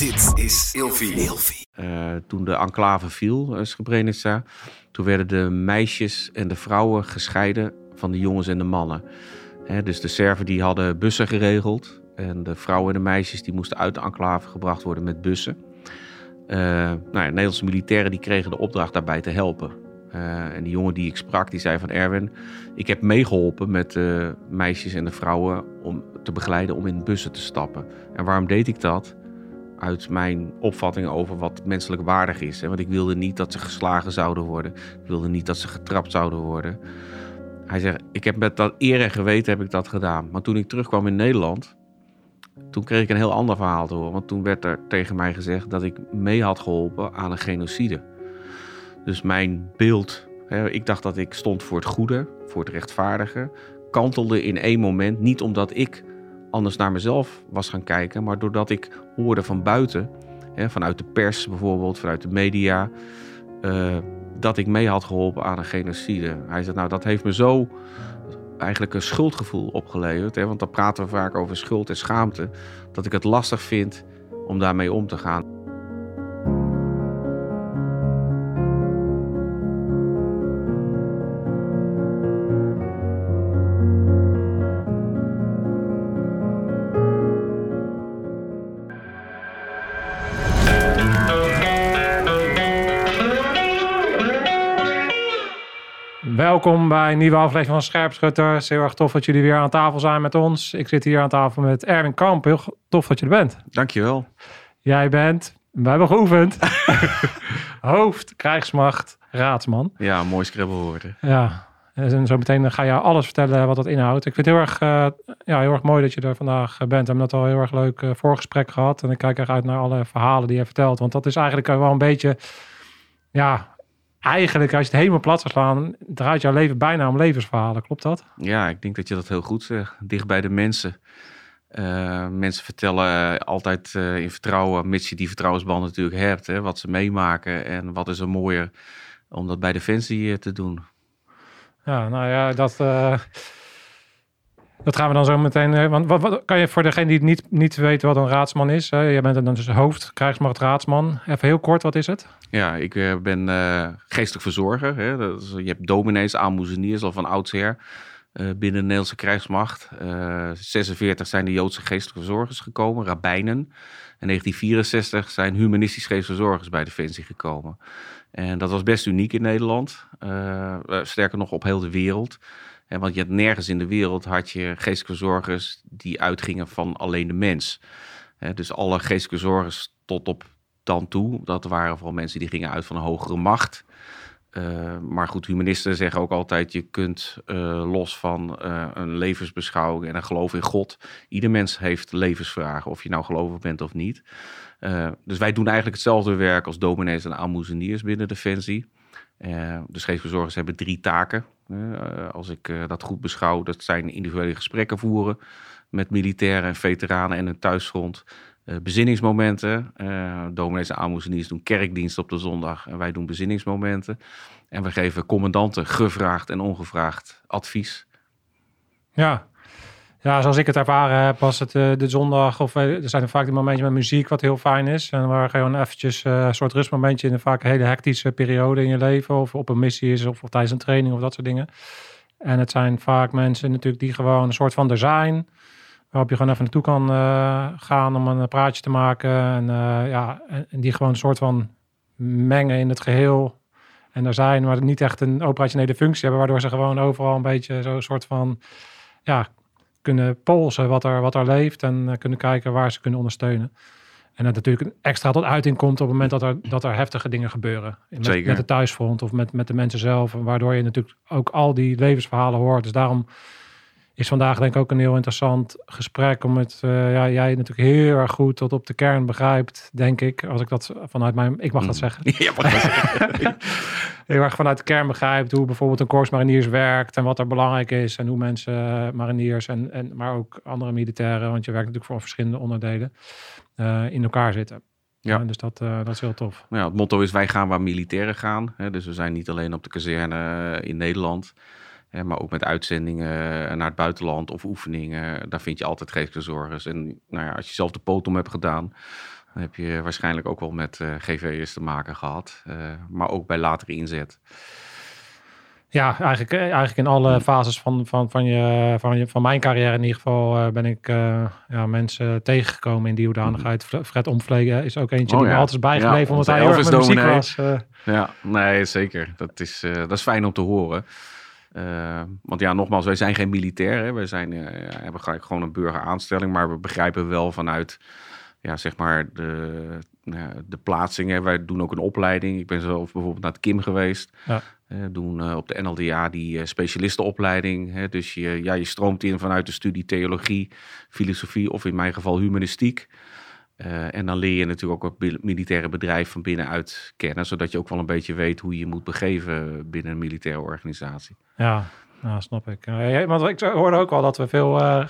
Dit is Ilfie. Uh, toen de enclave viel, uh, Srebrenica, toen werden de meisjes en de vrouwen gescheiden van de jongens en de mannen. Hè, dus de Serven die hadden bussen geregeld en de vrouwen en de meisjes die moesten uit de enclave gebracht worden met bussen. Uh, nou ja, Nederlandse militairen die kregen de opdracht daarbij te helpen. Uh, en die jongen die ik sprak, die zei van Erwin, ik heb meegeholpen met de meisjes en de vrouwen om te begeleiden om in bussen te stappen. En waarom deed ik dat? Uit mijn opvatting over wat menselijk waardig is. Want ik wilde niet dat ze geslagen zouden worden. Ik wilde niet dat ze getrapt zouden worden. Hij zegt, ik heb met dat eer en geweten heb ik dat gedaan. Maar toen ik terugkwam in Nederland, toen kreeg ik een heel ander verhaal te horen. Want toen werd er tegen mij gezegd dat ik mee had geholpen aan een genocide. Dus mijn beeld, hè, ik dacht dat ik stond voor het goede, voor het rechtvaardige, kantelde in één moment. Niet omdat ik anders naar mezelf was gaan kijken, maar doordat ik hoorde van buiten, hè, vanuit de pers bijvoorbeeld, vanuit de media, uh, dat ik mee had geholpen aan een genocide. Hij zei, nou dat heeft me zo eigenlijk een schuldgevoel opgeleverd, hè, want dan praten we vaak over schuld en schaamte, dat ik het lastig vind om daarmee om te gaan. Welkom bij een nieuwe aflevering van Scherpschutters. Heel erg tof dat jullie weer aan tafel zijn met ons. Ik zit hier aan tafel met Erwin Kamp. Heel tof dat je er bent. Dankjewel. Jij bent, we hebben geoefend, hoofd, krijgsmacht, raadsman. Ja, mooi scrabblewoorden. Ja, en zo meteen ga je alles vertellen wat dat inhoudt. Ik vind het heel erg, uh, ja, heel erg mooi dat je er vandaag bent. We hebben dat al heel erg leuk uh, voorgesprek gehad. En ik kijk erg uit naar alle verhalen die je vertelt. Want dat is eigenlijk wel een beetje ja, eigenlijk, als je het helemaal plat zou slaan, draait jouw leven bijna om levensverhalen. Klopt dat? Ja, ik denk dat je dat heel goed zegt. Dicht bij de mensen. Uh, mensen vertellen altijd uh, in vertrouwen, mits je die vertrouwensband natuurlijk hebt, hè, wat ze meemaken en wat is er mooier om dat bij Defensie uh, te doen. Ja, nou ja, dat, dat gaan we dan zo meteen. Eh, want wat, kan je voor degene die niet, niet weet wat een raadsman is? Hè? Je bent dan dus hoofd, krijgsmacht raadsman. Even heel kort, wat is het? Ja, ik uh, ben uh, geestelijk verzorger. Hè? Dat je hebt dominees, aalmoezeniers al van oudsher uh, binnen de Nederlandse krijgsmacht. 46 zijn de Joodse geestelijke verzorgers gekomen, rabbijnen. In 1964 zijn humanistisch geestelijke verzorgers bij Defensie gekomen. En dat was best uniek in Nederland. sterker nog op heel de wereld want je had nergens in de wereld had je geestelijke zorgers die uitgingen van alleen de mens. dus alle geestelijke zorgers tot op dan toe, dat waren vooral mensen die gingen uit van een hogere macht. Uh, maar goed, humanisten zeggen ook altijd: je kunt uh, los van uh, een levensbeschouwing en een geloof in God. Ieder mens heeft levensvragen, of je nou gelovig bent of niet. dus wij doen eigenlijk hetzelfde werk als dominees en aalmoezeniers binnen Defensie. de scheepsbezorgers hebben drie taken. Eh, als ik eh, dat goed beschouw, dat zijn individuele gesprekken voeren met militairen en veteranen en een thuisgrond. Uh, bezinningsmomenten. Dominees en aalmoezeniers doen kerkdienst op de zondag en wij doen bezinningsmomenten. En we geven commandanten gevraagd en ongevraagd advies. Ja, ja, zoals ik het ervaren heb, was het uh, de zondag. Of er zijn vaak die momentjes met muziek, wat heel fijn is. En waar gewoon eventjes uh, een soort rustmomentje in een vaak hele hectische periode in je leven. Of op een missie is, of, of, tijdens een training of dat soort dingen. En het zijn vaak mensen natuurlijk die gewoon een soort van er zijn. Waarop je gewoon even naartoe kan gaan om een praatje te maken. En, ja, en, die gewoon een soort van mengen in het geheel. En er zijn, maar niet echt een operationele functie hebben. Waardoor ze gewoon overal een beetje zo'n soort van ja, kunnen polsen wat er, wat er leeft en uh, kunnen kijken waar ze kunnen ondersteunen. En dat natuurlijk extra tot uiting komt op het moment dat er, dat er heftige dingen gebeuren. Met, Zeker. met de thuisfront of met, met de mensen zelf. Waardoor je natuurlijk ook al die levensverhalen hoort. Dus daarom is vandaag denk ik ook een heel interessant gesprek. Om het, uh, ja, jij natuurlijk heel erg goed tot op de kern begrijpt, denk ik. Als ik dat vanuit mijn, ik mag dat mm. zeggen. Ja, mag dat zeggen. heel erg vanuit de kern begrijpt hoe bijvoorbeeld een korps mariniers werkt. En wat er belangrijk is. En hoe mensen, uh, mariniers en, en, maar ook andere militairen, want je werkt natuurlijk voor verschillende onderdelen, uh, in elkaar zitten. Ja. dus dat, uh, dat is heel tof. Ja, het motto is wij gaan waar militairen gaan. Hè? Dus we zijn niet alleen op de kazerne in Nederland maar ook met uitzendingen naar het buitenland of oefeningen. Daar vind je altijd geestelijke zorgers. En nou ja, als je zelf de om hebt gedaan, Dan heb je waarschijnlijk ook wel met uh, GV'ers te maken gehad. Uh, maar ook bij latere inzet. Ja, eigenlijk, eh, eigenlijk in alle fases van, van, van, je, van, je, van mijn carrière in ieder geval uh, ben ik uh, ja, mensen tegengekomen in die hoedanigheid. Fred Omvleeg is ook eentje oh, die ja. me altijd is bijgebleven ja, omdat hij heel erg muziek was. Ja, nee, zeker. Dat is, dat is fijn om te horen. Want ja, nogmaals, wij zijn geen militair. Hè. Wij zijn, hebben gelijk gewoon een burgeraanstelling. Maar we begrijpen wel vanuit ja, zeg maar de, de plaatsingen. Wij doen ook een opleiding. Ik ben zelf bijvoorbeeld naar het KIM geweest. Ja. Uh, doen uh, op de NLDA die uh, specialistenopleiding. Hè, dus je, ja, je stroomt in vanuit de studie theologie, filosofie of in mijn geval humanistiek. En dan leer je natuurlijk ook het militaire bedrijf van binnenuit kennen, zodat je ook wel een beetje weet hoe je je moet begeven binnen een militaire organisatie. Ja, nou, snap ik. Want ik hoorde ook al dat we veel,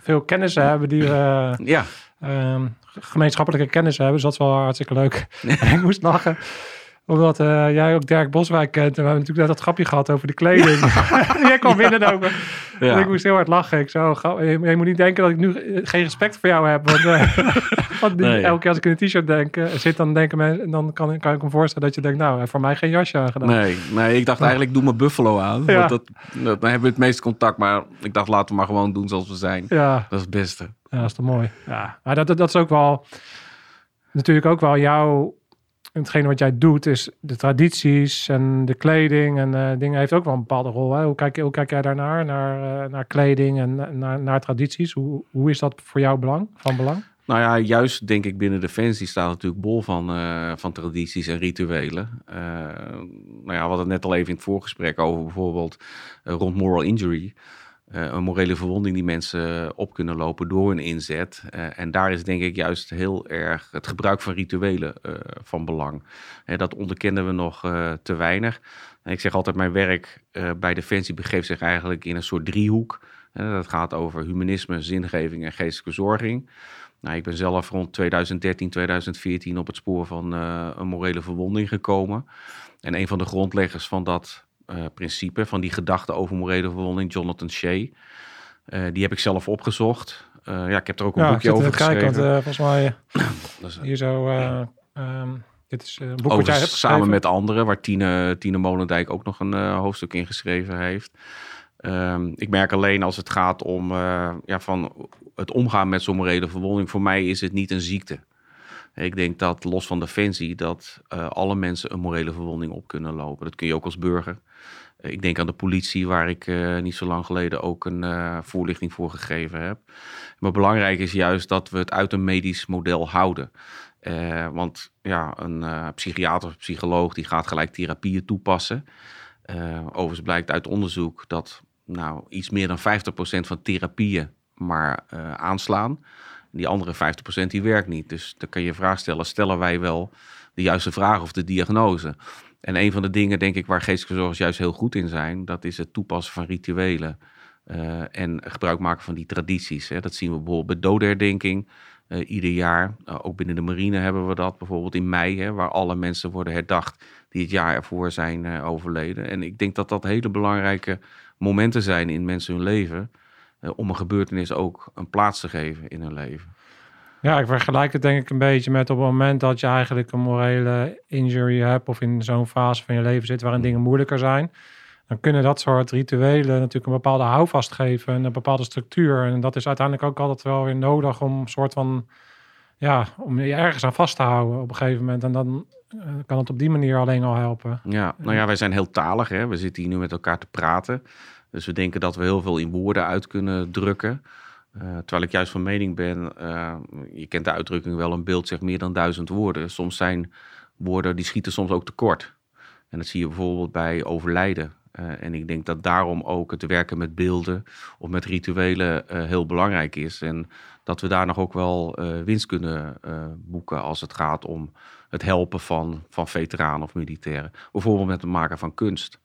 veel kennissen hebben die we ja. Ehm, gemeenschappelijke kennis hebben. Dus dat is wel hartstikke leuk. ik moest lachen omdat uh, jij ook Dirk Boswijk kent. En we hebben natuurlijk net dat grapje gehad over de kleding. jij kwam binnen ook. Ja. ik moest heel hard lachen. Ik zo, je, je, moet niet denken dat ik nu eh, geen respect voor jou heb. Want, uh, want nee. elke keer als ik in een t-shirt denk, uh, zit, dan denken mensen, dan kan, kan ik me voorstellen dat je denkt, nou, voor mij geen jasje aangedaan. Nee, nee ik dacht eigenlijk, doe mijn buffalo aan. Want dat, dat, dan hebben we het meeste contact. Maar ik dacht, laten we maar gewoon doen zoals we zijn. Ja. Dat is het beste. Ja, dat is toch mooi. Ja, maar dat, dat, dat is ook wel natuurlijk ook wel jouw hetgeen wat jij doet, is de tradities en de kleding en uh, dingen heeft ook wel een bepaalde rol. Hè? Hoe, kijk, hoe kijk jij daarnaar, naar, uh, naar kleding en naar, naar tradities? Hoe, hoe is dat voor jou belang, van belang? Nou ja, juist denk ik binnen Defensie staat natuurlijk bol van, van tradities en rituelen. nou ja, we hadden het net al even in het voorgesprek over bijvoorbeeld rond moral injury. Uh, een morele verwonding die mensen op kunnen lopen door een inzet. Uh, en daar is denk ik juist heel erg het gebruik van rituelen van belang. dat onderkennen we nog te weinig. Ik zeg altijd, mijn werk bij Defensie begeeft zich eigenlijk in een soort driehoek. dat gaat over humanisme, zingeving en geestelijke zorging. Nou, ik ben zelf rond 2013, 2014 op het spoor van een morele verwonding gekomen. En een van de grondleggers van dat principe, van die gedachte over morele verwonding, Jonathan Shea. Uh, die heb ik zelf opgezocht. Uh, ja, ik heb er ook een ja, boekje over geschreven. Kijk, want volgens mij hier zo... Um, dit is een boek wat jij hebt Samen met anderen, waar Tine, Tine Molendijk ook nog een hoofdstuk in geschreven heeft. Um, ik merk alleen als het gaat om ja, van het omgaan met zo'n morele verwonding. Voor mij is het niet een ziekte. Ik denk dat los van defensie, dat uh, alle mensen een morele verwonding op kunnen lopen. Dat kun je ook als burger. Ik denk aan de politie, waar ik uh, niet zo lang geleden ook een voorlichting voor gegeven heb. Maar belangrijk is juist dat we het uit een medisch model houden. want ja, een psychiater of psycholoog die gaat gelijk therapieën toepassen. overigens blijkt uit onderzoek dat nou, iets meer dan 50% van therapieën maar aanslaan. Die andere 50% die werkt niet. Dus dan kan je vraag stellen, stellen wij wel de juiste vraag of de diagnose? En een van de dingen, denk ik, waar geestelijke zorgers juist heel goed in zijn, dat is het toepassen van rituelen. Uh, en gebruik maken van die tradities. Hè. Dat zien we bijvoorbeeld bij dodenherdenking uh, ieder jaar. Uh, ook binnen de marine hebben we dat bijvoorbeeld in mei, hè, waar alle mensen worden herdacht die het jaar ervoor zijn overleden. En ik denk dat dat hele belangrijke momenten zijn in mensen hun leven. Eh, om een gebeurtenis ook een plaats te geven in hun leven. Ja, ik vergelijk het denk ik een beetje met op het moment dat je eigenlijk een morele injury hebt of in zo'n fase van je leven zit waarin dingen moeilijker zijn. Dan kunnen dat soort rituelen natuurlijk een bepaalde houvast geven en een bepaalde structuur. En dat is uiteindelijk ook altijd wel weer nodig om een soort van, ja, om je ergens aan vast te houden op een gegeven moment. En dan eh, kan het op die manier alleen al helpen. Ja, nou ja, wij zijn heel talig. Hè? We zitten hier nu met elkaar te praten. Dus we denken dat we heel veel in woorden uit kunnen drukken. Uh, terwijl ik juist van mening ben, uh, je kent de uitdrukking wel, een beeld zegt meer dan duizend woorden. Soms zijn woorden, die schieten soms ook tekort. En dat zie je bijvoorbeeld bij overlijden. Uh, en ik denk dat daarom ook het werken met beelden of met rituelen heel belangrijk is. En dat we daar nog ook wel winst kunnen boeken als het gaat om het helpen van, van veteranen of militairen. Bijvoorbeeld met het maken van kunst.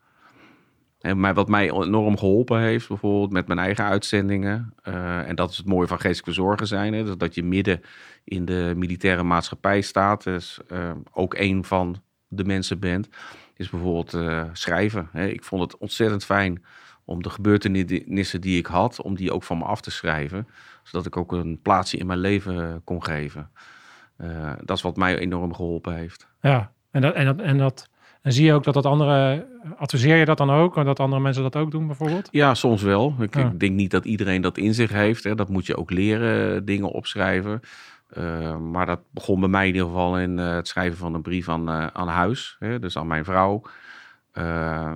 En wat mij enorm geholpen heeft, bijvoorbeeld met mijn eigen uitzendingen. Uh, en dat is het mooie van geestelijke zorgen zijn. Hè, dat je midden in de militaire maatschappij staat. Dus uh, ook een van de mensen bent. Is bijvoorbeeld uh, schrijven. Hè. Ik vond het ontzettend fijn om de gebeurtenissen die ik had, om die ook van me af te schrijven. Zodat ik ook een plaatsje in mijn leven kon geven. Eh, dat is wat mij enorm geholpen heeft. Ja, en, dat, en, dat, en, dat, en zie je ook dat dat andere... Adviseer je dat dan ook? Dat andere mensen dat ook doen bijvoorbeeld? Ja, soms wel. Ik, Ja. ik denk niet dat iedereen dat in zich heeft. Hè. Dat moet je ook leren, eh, dingen opschrijven. Eh, maar dat begon bij mij in ieder geval in eh, het schrijven van een brief aan, aan huis. Hè, dus aan mijn vrouw.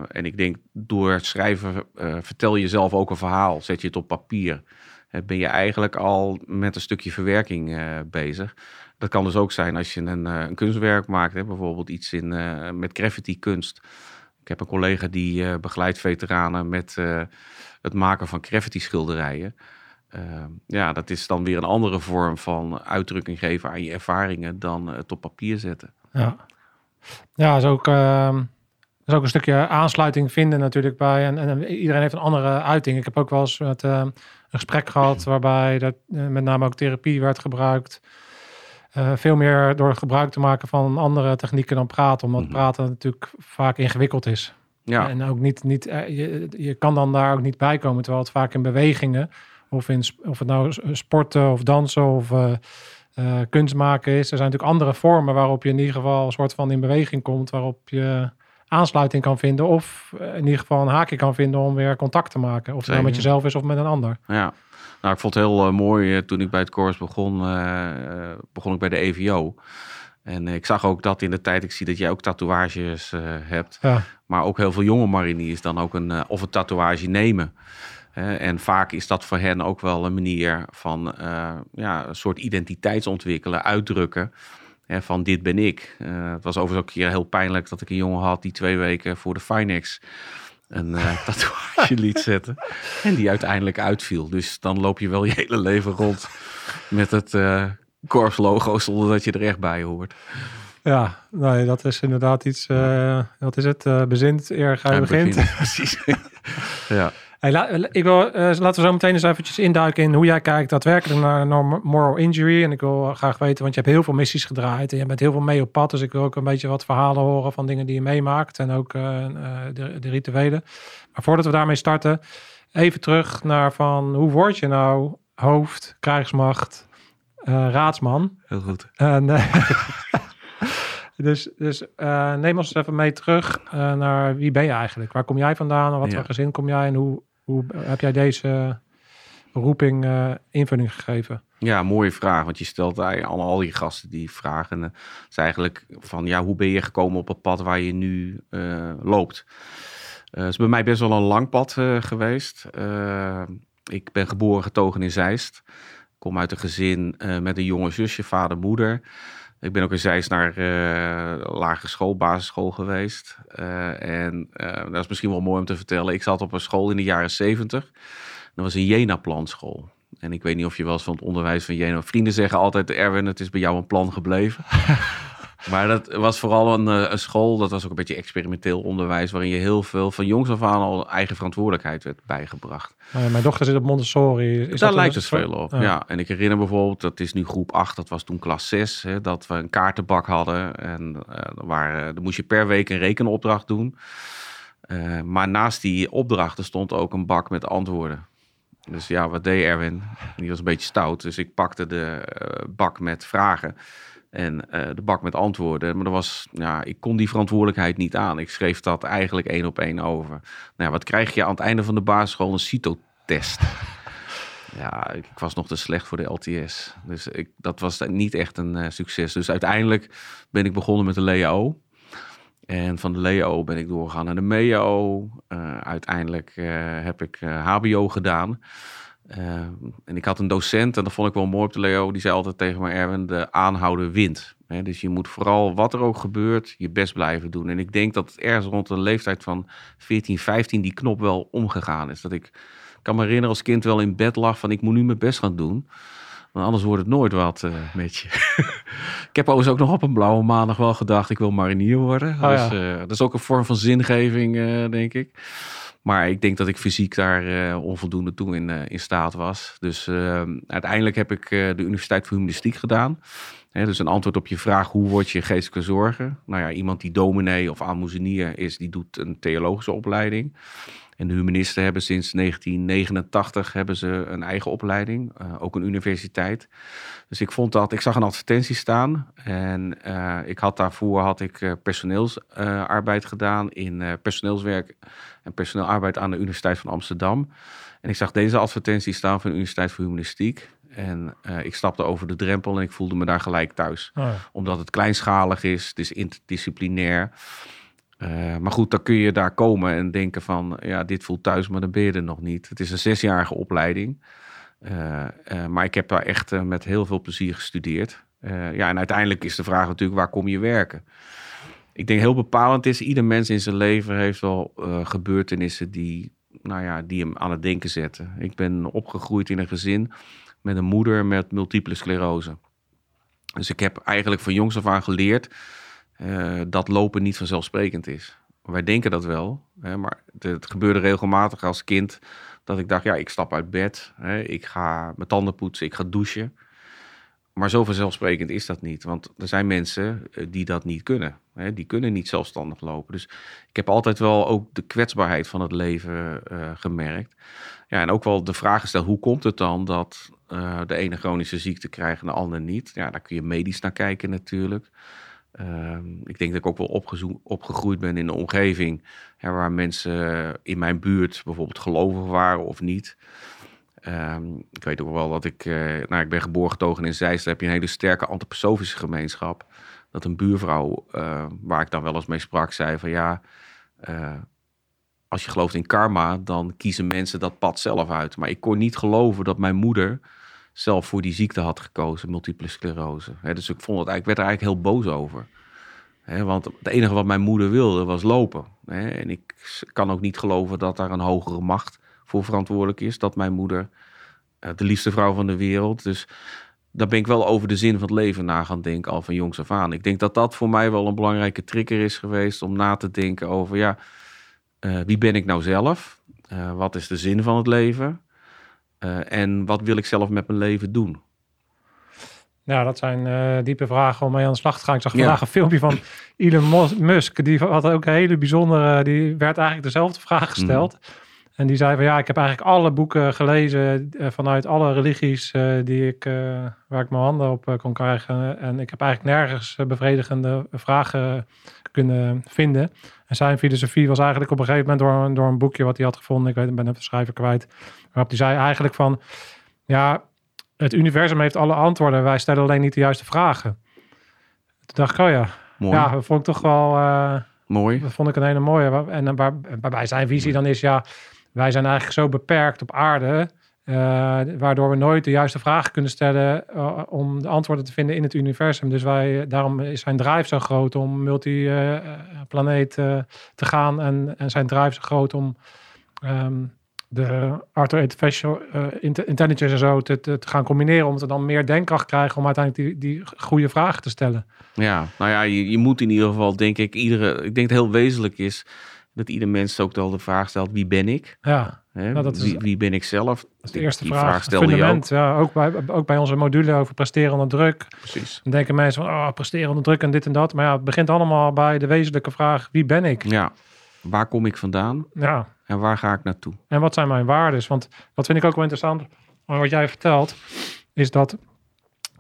En ik denk, door het schrijven vertel je zelf ook een verhaal. Zet je het op papier. Ben je eigenlijk al met een stukje verwerking bezig. Dat kan dus ook zijn als je een, eh, een kunstwerk maakt. Hè, bijvoorbeeld iets in, eh, met graffiti kunst. Ik heb een collega die eh, begeleidt veteranen met het maken van graffiti schilderijen. Eh, ja, dat is dan weer een andere vorm van uitdrukking geven aan je ervaringen dan het op papier zetten. Ja, ja is, ook, ehm, is ook een stukje aansluiting vinden natuurlijk bij. En, en iedereen heeft een andere uiting. Ik heb ook wel eens met, ehm, een gesprek gehad waarbij dat, met name ook therapie werd gebruikt. Eh, veel meer door gebruik te maken van andere technieken dan praten. Omdat Mhm. praten natuurlijk vaak ingewikkeld is. Ja, En ook niet, niet eh, je, je kan dan daar ook niet bij komen. Terwijl het vaak in bewegingen, of, in, of het nou s- sporten of dansen of eh, eh, kunst maken is. Er zijn natuurlijk andere vormen waarop je in ieder geval een soort van in beweging komt. Waarop je aansluiting kan vinden. Of eh, in ieder geval een haakje kan vinden om weer contact te maken. Of het nou met jezelf is of met een ander. ja. Nou, ik vond het heel eh, mooi eh, toen ik bij het Corps begon, eh, begon ik bij de EVO. En ik zag ook dat in de tijd, ik zie dat jij ook tatoeages hebt. Ja, Maar ook heel veel jonge mariniers dan ook een, of een tatoeage nemen. En vaak is dat voor hen ook wel een manier van ja, een soort identiteitsontwikkelen, uitdrukken. Hè, van dit ben ik. Het was overigens ook een keer heel pijnlijk dat ik een jongen had die twee weken voor de Finex een eh, tatoeage liet zetten. En die uiteindelijk uitviel. Dus dan loop je wel je hele leven rond met het eh korpslogo zonder dat je er echt bij hoort. ja nee, dat is inderdaad iets. eh wat is het? Eh bezint eer Ja, begint. begin- Precies. ja. Hey, la- ik wil, eh, laten we zo meteen eens eventjes induiken in hoe jij kijkt daadwerkelijk naar, moral injury. En ik wil graag weten, want je hebt heel veel missies gedraaid en je bent heel veel mee op pad. Dus ik wil ook een beetje wat verhalen horen van dingen die je meemaakt en ook eh, eh, de, de rituelen. Maar voordat we daarmee starten, even terug naar van hoe word je nou hoofd, krijgsmacht, eh, raadsman? Heel goed. En, eh, dus dus eh, neem ons even mee terug eh, naar wie ben je eigenlijk? Waar kom jij vandaan? En wat Ja. voor gezin kom jij? En hoe, hoe heb jij deze roeping eh, invulling gegeven? Ja, mooie vraag. Want je stelt aan al die gasten die vragen. eh, Het is eigenlijk van, ja, hoe ben je gekomen op het pad waar je nu eh, loopt? Eh, Het is bij mij best wel een lang pad eh, geweest. Eh, ik ben geboren getogen in Zeist. Kom uit een gezin eh, met een jonge zusje, vader, moeder. Ik ben ook in Zeist naar eh lagere school, basisschool geweest. Eh, en eh, dat is misschien wel mooi om te vertellen. Ik zat op een school in de jaren zeventig. Dat was een Jena-planschool. En ik weet niet of je wel eens van het onderwijs van Jena... Vrienden zeggen altijd, Erwin, het is bij jou een plan gebleven. maar dat was vooral een, eh, een school, dat was ook een beetje experimenteel onderwijs... waarin je heel veel van jongs af aan al eigen verantwoordelijkheid werd bijgebracht. Nou ja, mijn dochter zit op Montessori. Is Daar dat lijkt het veel op, ja. En ik herinner bijvoorbeeld, dat is nu groep 8, dat was toen klas 6... Hè, dat we een kaartenbak hadden. En eh er waren, dan moest je per week een rekenopdracht doen. Eh, maar naast die opdrachten stond ook een bak met antwoorden. Dus ja, wat deed Erwin? Die was een beetje stout. Dus ik pakte de eh, bak met vragen en eh, de bak met antwoorden. Maar er was, ja, ik kon die verantwoordelijkheid niet aan. Ik schreef dat eigenlijk één op één over. Nou, ja, wat krijg je aan het einde van de basisschool? Een CITO-test. Ja, ik, ik was nog te slecht voor de LTS. Dus ik, dat was niet echt een eh, succes. Dus uiteindelijk ben ik begonnen met de LEO. En van de LEO ben ik doorgegaan naar de MEO. Eh, uiteindelijk heb ik HBO gedaan. Eh, en ik had een docent, en dat vond ik wel mooi op de LEO. Die zei altijd tegen me, Erwin, de aanhouden wint. Hè, dus je moet vooral, wat er ook gebeurt, je best blijven doen. En ik denk dat het ergens rond de leeftijd van 14, 15 die knop wel omgegaan is. Dat ik, kan me herinneren als kind wel in bed lag van ik moet nu mijn best gaan doen. Want anders wordt het nooit wat eh, met je. ik heb overigens ook nog op een blauwe maandag wel gedacht, ik wil marinier worden. Oh, dus, ja. eh, dat is ook een vorm van zingeving, eh, denk ik. Maar ik denk dat ik fysiek daar eh, onvoldoende toe in, eh, in staat was. Dus eh, uiteindelijk heb ik eh, de Universiteit voor Humanistiek gedaan. Dus een antwoord op je vraag, hoe word je geestelijke zorgen? Nou ja, iemand die dominee of aalmoezenier is, die doet een theologische opleiding. En de humanisten hebben sinds 1989 hebben ze een eigen opleiding, uh, ook een universiteit. Dus ik vond dat, ik zag een advertentie staan en uh, ik had daarvoor had ik uh, personeelsarbeid gedaan in personeelswerk en personeelarbeid aan de Universiteit van Amsterdam. En ik zag deze advertentie staan van de Universiteit voor Humanistiek. En ik stapte over de drempel en ik voelde me daar gelijk thuis. Oh. Omdat het kleinschalig is, het is interdisciplinair. Uh, maar goed, dan kun je daar komen en denken van, ja, dit voelt thuis, maar dan ben je er nog niet. Het is een zesjarige opleiding. Uh, uh, maar ik heb daar echt met heel veel plezier gestudeerd. ja, en uiteindelijk is de vraag natuurlijk, waar kom je werken? Ik denk heel bepalend is, ieder mens in zijn leven heeft wel gebeurtenissen die, nou ja, die hem aan het denken zetten. Ik ben opgegroeid in een gezin met een moeder met multiple sclerose. Dus ik heb eigenlijk van jongs af aan geleerd uh, dat lopen niet vanzelfsprekend is. Wij denken dat wel, hè, maar het, gebeurde regelmatig als kind dat ik dacht, ja, ik stap uit bed, hè, ik ga mijn tanden poetsen, ik ga douchen. Maar zo vanzelfsprekend is dat niet, want er zijn mensen eh, die dat niet kunnen. Hè, die kunnen niet zelfstandig lopen. Dus ik heb altijd wel ook de kwetsbaarheid van het leven uh, gemerkt. Ja, en ook wel de vraag gesteld, hoe komt het dan dat de ene chronische ziekte krijgt en de andere niet? Ja, daar kun je medisch naar kijken natuurlijk. Ehm, ik denk dat ik ook wel opgegroeid ben in een omgeving hè, waar mensen in mijn buurt bijvoorbeeld gelovig waren of niet. Ehm, ik weet ook wel dat ik, uh, nou, ik ben geboren getogen in Zeist, daar heb je een hele sterke antroposofische gemeenschap. Dat een buurvrouw, uh, waar ik dan wel eens mee sprak, zei van ja, uh, als je gelooft in karma, dan kiezen mensen dat pad zelf uit. Maar ik kon niet geloven dat mijn moeder zelf voor die ziekte had gekozen, multiple sclerose. dus ik vond het eigenlijk, werd er eigenlijk heel boos over. want het enige wat mijn moeder wilde was lopen. en ik kan ook niet geloven dat daar een hogere macht voor verantwoordelijk is. Dat mijn moeder, uh, de liefste vrouw van de wereld. Dus daar ben ik wel over de zin van het leven na gaan denken, al van jongs af aan. Ik denk dat dat voor mij wel een belangrijke trigger is geweest om na te denken over, ja, uh, wie ben ik nou zelf? Uh, wat is de zin van het leven? Uh, en wat wil ik zelf met mijn leven doen? Ja, dat zijn uh, diepe vragen om mee aan de slag te gaan. Ik zag vandaag een filmpje van Elon Musk. Die had ook een hele bijzondere... Die werd eigenlijk dezelfde vraag gesteld. Mm. En die zei van ja, ik heb eigenlijk alle boeken gelezen uh, vanuit alle religies die ik, waar ik mijn handen op kon krijgen. En ik heb eigenlijk nergens bevredigende vragen kunnen vinden. En zijn filosofie was eigenlijk op een gegeven moment door, door een boekje wat hij had gevonden. Ik weet, ben het schrijver kwijt Waarop hij zei eigenlijk van, ja, het universum heeft alle antwoorden. Wij stellen alleen niet de juiste vragen. Toen dacht ik, oh ja. Mooi. Ja, dat vond ik toch wel... Uh, Mooi. Dat vond ik een hele mooie. En waar, waarbij zijn visie dan is, ja, wij zijn eigenlijk zo beperkt op aarde... Uh, waardoor we nooit de juiste vragen kunnen stellen uh, om de antwoorden te vinden in het universum. Dus wij, daarom is zijn drive zo groot om multi-planeet te gaan en, en zijn drive zo groot om um, de artificial uh, intelligence en zo te, gaan combineren. Om te dan meer denkkracht krijgen om uiteindelijk die, die goede vragen te stellen. Ja, nou ja, je, je moet in ieder geval, denk ik, iedere. Ik denk het heel wezenlijk is dat ieder mens ook wel de vraag stelt: wie ben ik? Ja. Hè? Nou, dat is, wie, wie, ben ik zelf? Dat is de eerste die vraag. vraag stel fundament, je ook. Ja, ook, bij, ook bij onze module over presteren onder druk. Precies. Dan denken mensen van, oh, presteren onder druk en dit en dat. Maar ja, het begint allemaal bij de wezenlijke vraag, wie ben ik? Ja, waar kom ik vandaan? Ja. En waar ga ik naartoe? En wat zijn mijn waarden? Want dat vind ik ook wel interessant. Wat jij vertelt, is dat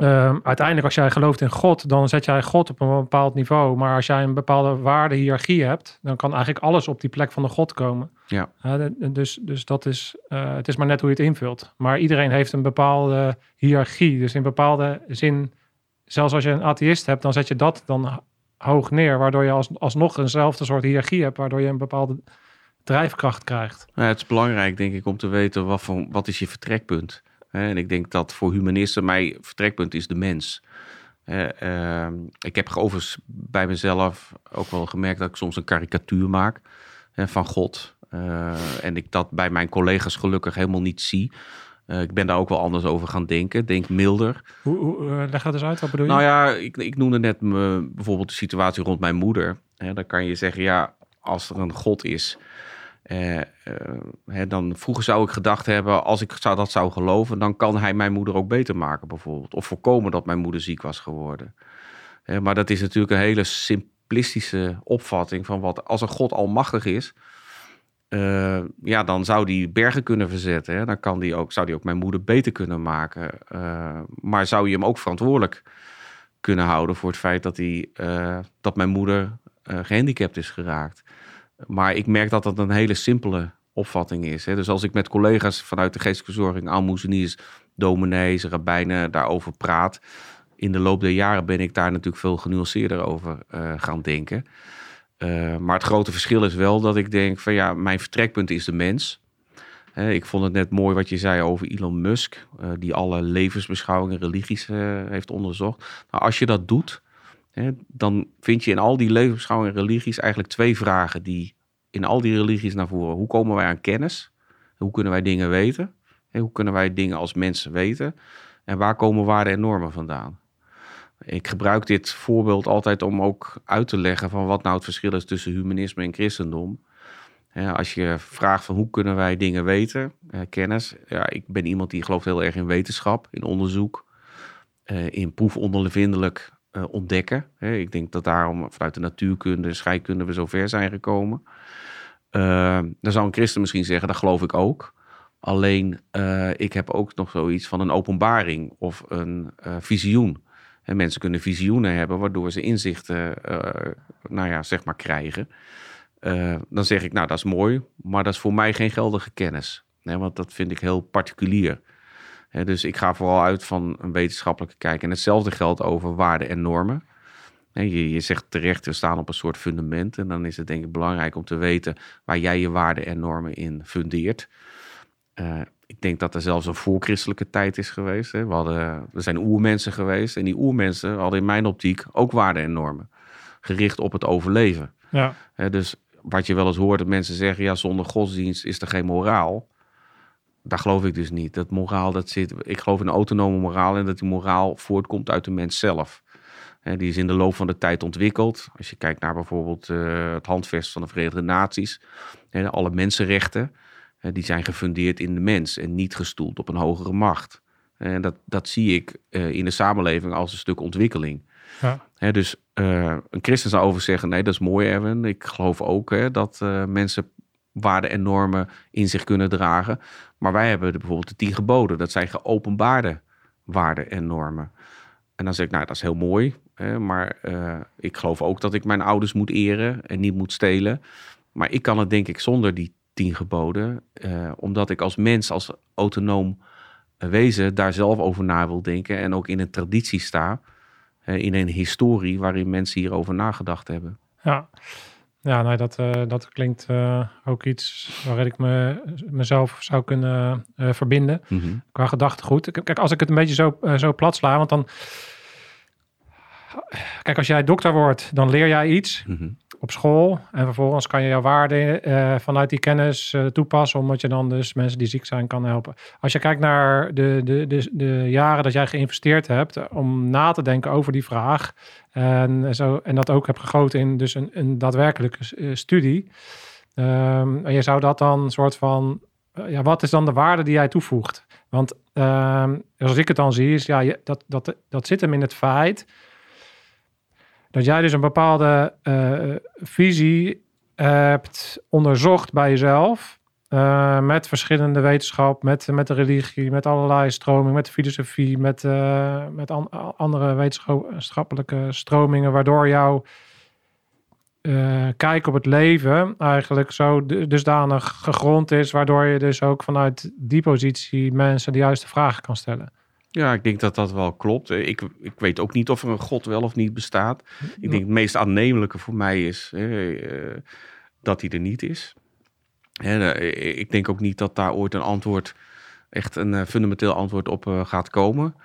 uh, uiteindelijk als jij gelooft in God, dan zet jij God op een bepaald niveau. Maar als jij een bepaalde waardehiërarchie hebt, dan kan eigenlijk alles op die plek van de God komen. Ja. Uh, dus, dus dat is, uh, het is maar net hoe je het invult. Maar iedereen heeft een bepaalde hiërarchie. Dus in bepaalde zin, zelfs als je een atheïst hebt, dan zet je dat dan hoog neer. Waardoor je als, alsnog eenzelfde soort hiërarchie hebt, waardoor je een bepaalde drijfkracht krijgt. Ja, het is belangrijk, denk ik, om te weten wat, voor, wat is je vertrekpunt. En ik denk dat voor humanisten mijn vertrekpunt is de mens. Uh, ik heb overigens bij mezelf ook wel gemerkt dat ik soms een karikatuur maak van God. Uh, en ik dat bij mijn collega's gelukkig helemaal niet zie. Uh, ik ben daar ook wel anders over gaan denken. Denk milder. Hoe, hoe leg dat eens uit, wat bedoel je? Nou ja, ik, ik noemde net me, bijvoorbeeld de situatie rond mijn moeder. dan kan je zeggen, ja, als er een God is, uh, hè, dan vroeger zou ik gedacht hebben, als ik zou, dat zou geloven, dan kan hij mijn moeder ook beter maken bijvoorbeeld. Of voorkomen dat mijn moeder ziek was geworden. maar dat is natuurlijk een hele simplistische opvatting van wat als een God almachtig is. eh, ja, dan zou die bergen kunnen verzetten. Hè? Dan kan die ook, zou die ook mijn moeder beter kunnen maken. Maar zou je hem ook verantwoordelijk kunnen houden voor het feit dat, hij, dat mijn moeder gehandicapt is geraakt. Maar ik merk dat dat een hele simpele opvatting is. Hè? Dus als ik met collega's vanuit de geestelijke verzorging, almoezeniers, dominees, rabbijnen daarover praat. In de loop der jaren ben ik daar natuurlijk veel genuanceerder over gaan denken. Uh, maar het grote verschil is wel dat ik denk van ja, mijn vertrekpunt is de mens. ik vond het net mooi wat je zei over Elon Musk, uh, die alle levensbeschouwingen, religies heeft onderzocht. Nou, als je dat doet, dan vind je in al die levensbeschouwingen en religies eigenlijk twee vragen die in al die religies naar voren. Hoe komen wij aan kennis? Hoe kunnen wij dingen weten? Hoe kunnen wij dingen als mensen weten? En waar komen waarden en normen vandaan? Ik gebruik dit voorbeeld altijd om ook uit te leggen van wat nou het verschil is tussen humanisme en christendom. als je vraagt van hoe kunnen wij dingen weten, kennis. Ja, ik ben iemand die gelooft heel erg in wetenschap, in onderzoek, eh, in proefondervindelijk uh, ontdekken. ik denk dat daarom vanuit de natuurkunde en scheikunde we zo ver zijn gekomen. Uh, dan zou een christen misschien zeggen, dat geloof ik ook. Alleen ik heb ook nog zoiets van een openbaring of een visioen. En mensen kunnen visioenen hebben, waardoor ze inzichten, nou ja, zeg maar krijgen. Dan zeg ik, nou, dat is mooi, maar dat is voor mij geen geldige kennis. Want dat vind ik heel particulier. Dus ik ga vooral uit van een wetenschappelijke kijk. En hetzelfde geldt over waarden en normen. Je, je zegt terecht, we staan op een soort fundament. En dan is het denk ik belangrijk om te weten waar jij je waarden en normen in fundeert. Uh, ik denk dat er zelfs een voorchristelijke tijd is geweest. Hè. We, hadden, zijn oermensen geweest. En die oermensen hadden in mijn optiek ook waarden en normen. Gericht op het overleven. Ja. dus wat je wel eens hoort, dat mensen zeggen... ja, zonder godsdienst is er geen moraal. Daar geloof ik dus niet. Dat moraal, dat zit... Ik geloof in een autonome moraal... en dat die moraal voortkomt uit de mens zelf. die is in de loop van de tijd ontwikkeld. Als je kijkt naar bijvoorbeeld uh, het handvest van de Verenigde Naties... alle mensenrechten die zijn gefundeerd in de mens en niet gestoeld op een hogere macht. En dat, dat zie ik eh, in de samenleving als een stuk ontwikkeling. Ja. dus uh, een christen zou over zeggen: nee, dat is mooi, Erwin. Ik geloof ook dat mensen waarden en normen in zich kunnen dragen. Maar wij hebben bijvoorbeeld de tien geboden. Dat zijn geopenbaarde waarden en normen. En dan zeg ik: nou, dat is heel mooi. Hè, maar ik geloof ook dat ik mijn ouders moet eren en niet moet stelen. Maar ik kan het denk ik zonder die tien geboden. Uh, omdat ik als mens, als autonoom wezen, daar zelf over na wil denken. En ook in een traditie sta. In een historie waarin mensen hierover nagedacht hebben. Ja, ja nee, dat, uh, dat klinkt ook iets waarin ik me, mezelf zou kunnen verbinden. Mm -hmm. Qua gedachtegoed. Kijk, als ik het een beetje zo, zo plat sla, want dan... Kijk, als jij dokter wordt, dan leer jij iets. Mm -hmm op school. En vervolgens kan je jouw waarden uh, vanuit die kennis uh, toepassen, omdat je dan dus mensen die ziek zijn kan helpen. Als je kijkt naar de, de, de, de jaren dat jij geïnvesteerd hebt om na te denken over die vraag. En, zo, en dat ook hebt gegoten in dus een, een daadwerkelijke studie. Um, en je zou dat dan een soort van. ja, wat is dan de waarde die jij toevoegt? Want um, zoals ik het dan zie, is ja, je, dat, dat, dat zit hem in het feit dat jij dus een bepaalde uh, visie hebt onderzocht bij jezelf. Uh, met verschillende wetenschap, met, met de religie, met allerlei stromingen, met filosofie, met, uh, met an andere wetenschappelijke stromingen, waardoor jouw kijk op het leven eigenlijk zo dusdanig gegrond is, waardoor je dus ook vanuit die positie mensen de juiste vragen kan stellen. Ja, ik denk dat dat wel klopt. Ik, ik weet ook niet of er een God wel of niet bestaat. Ik denk het meest aannemelijke voor mij is uh, dat hij er niet is. Uh, ik denk ook niet dat daar ooit een antwoord, echt een fundamenteel antwoord op gaat komen.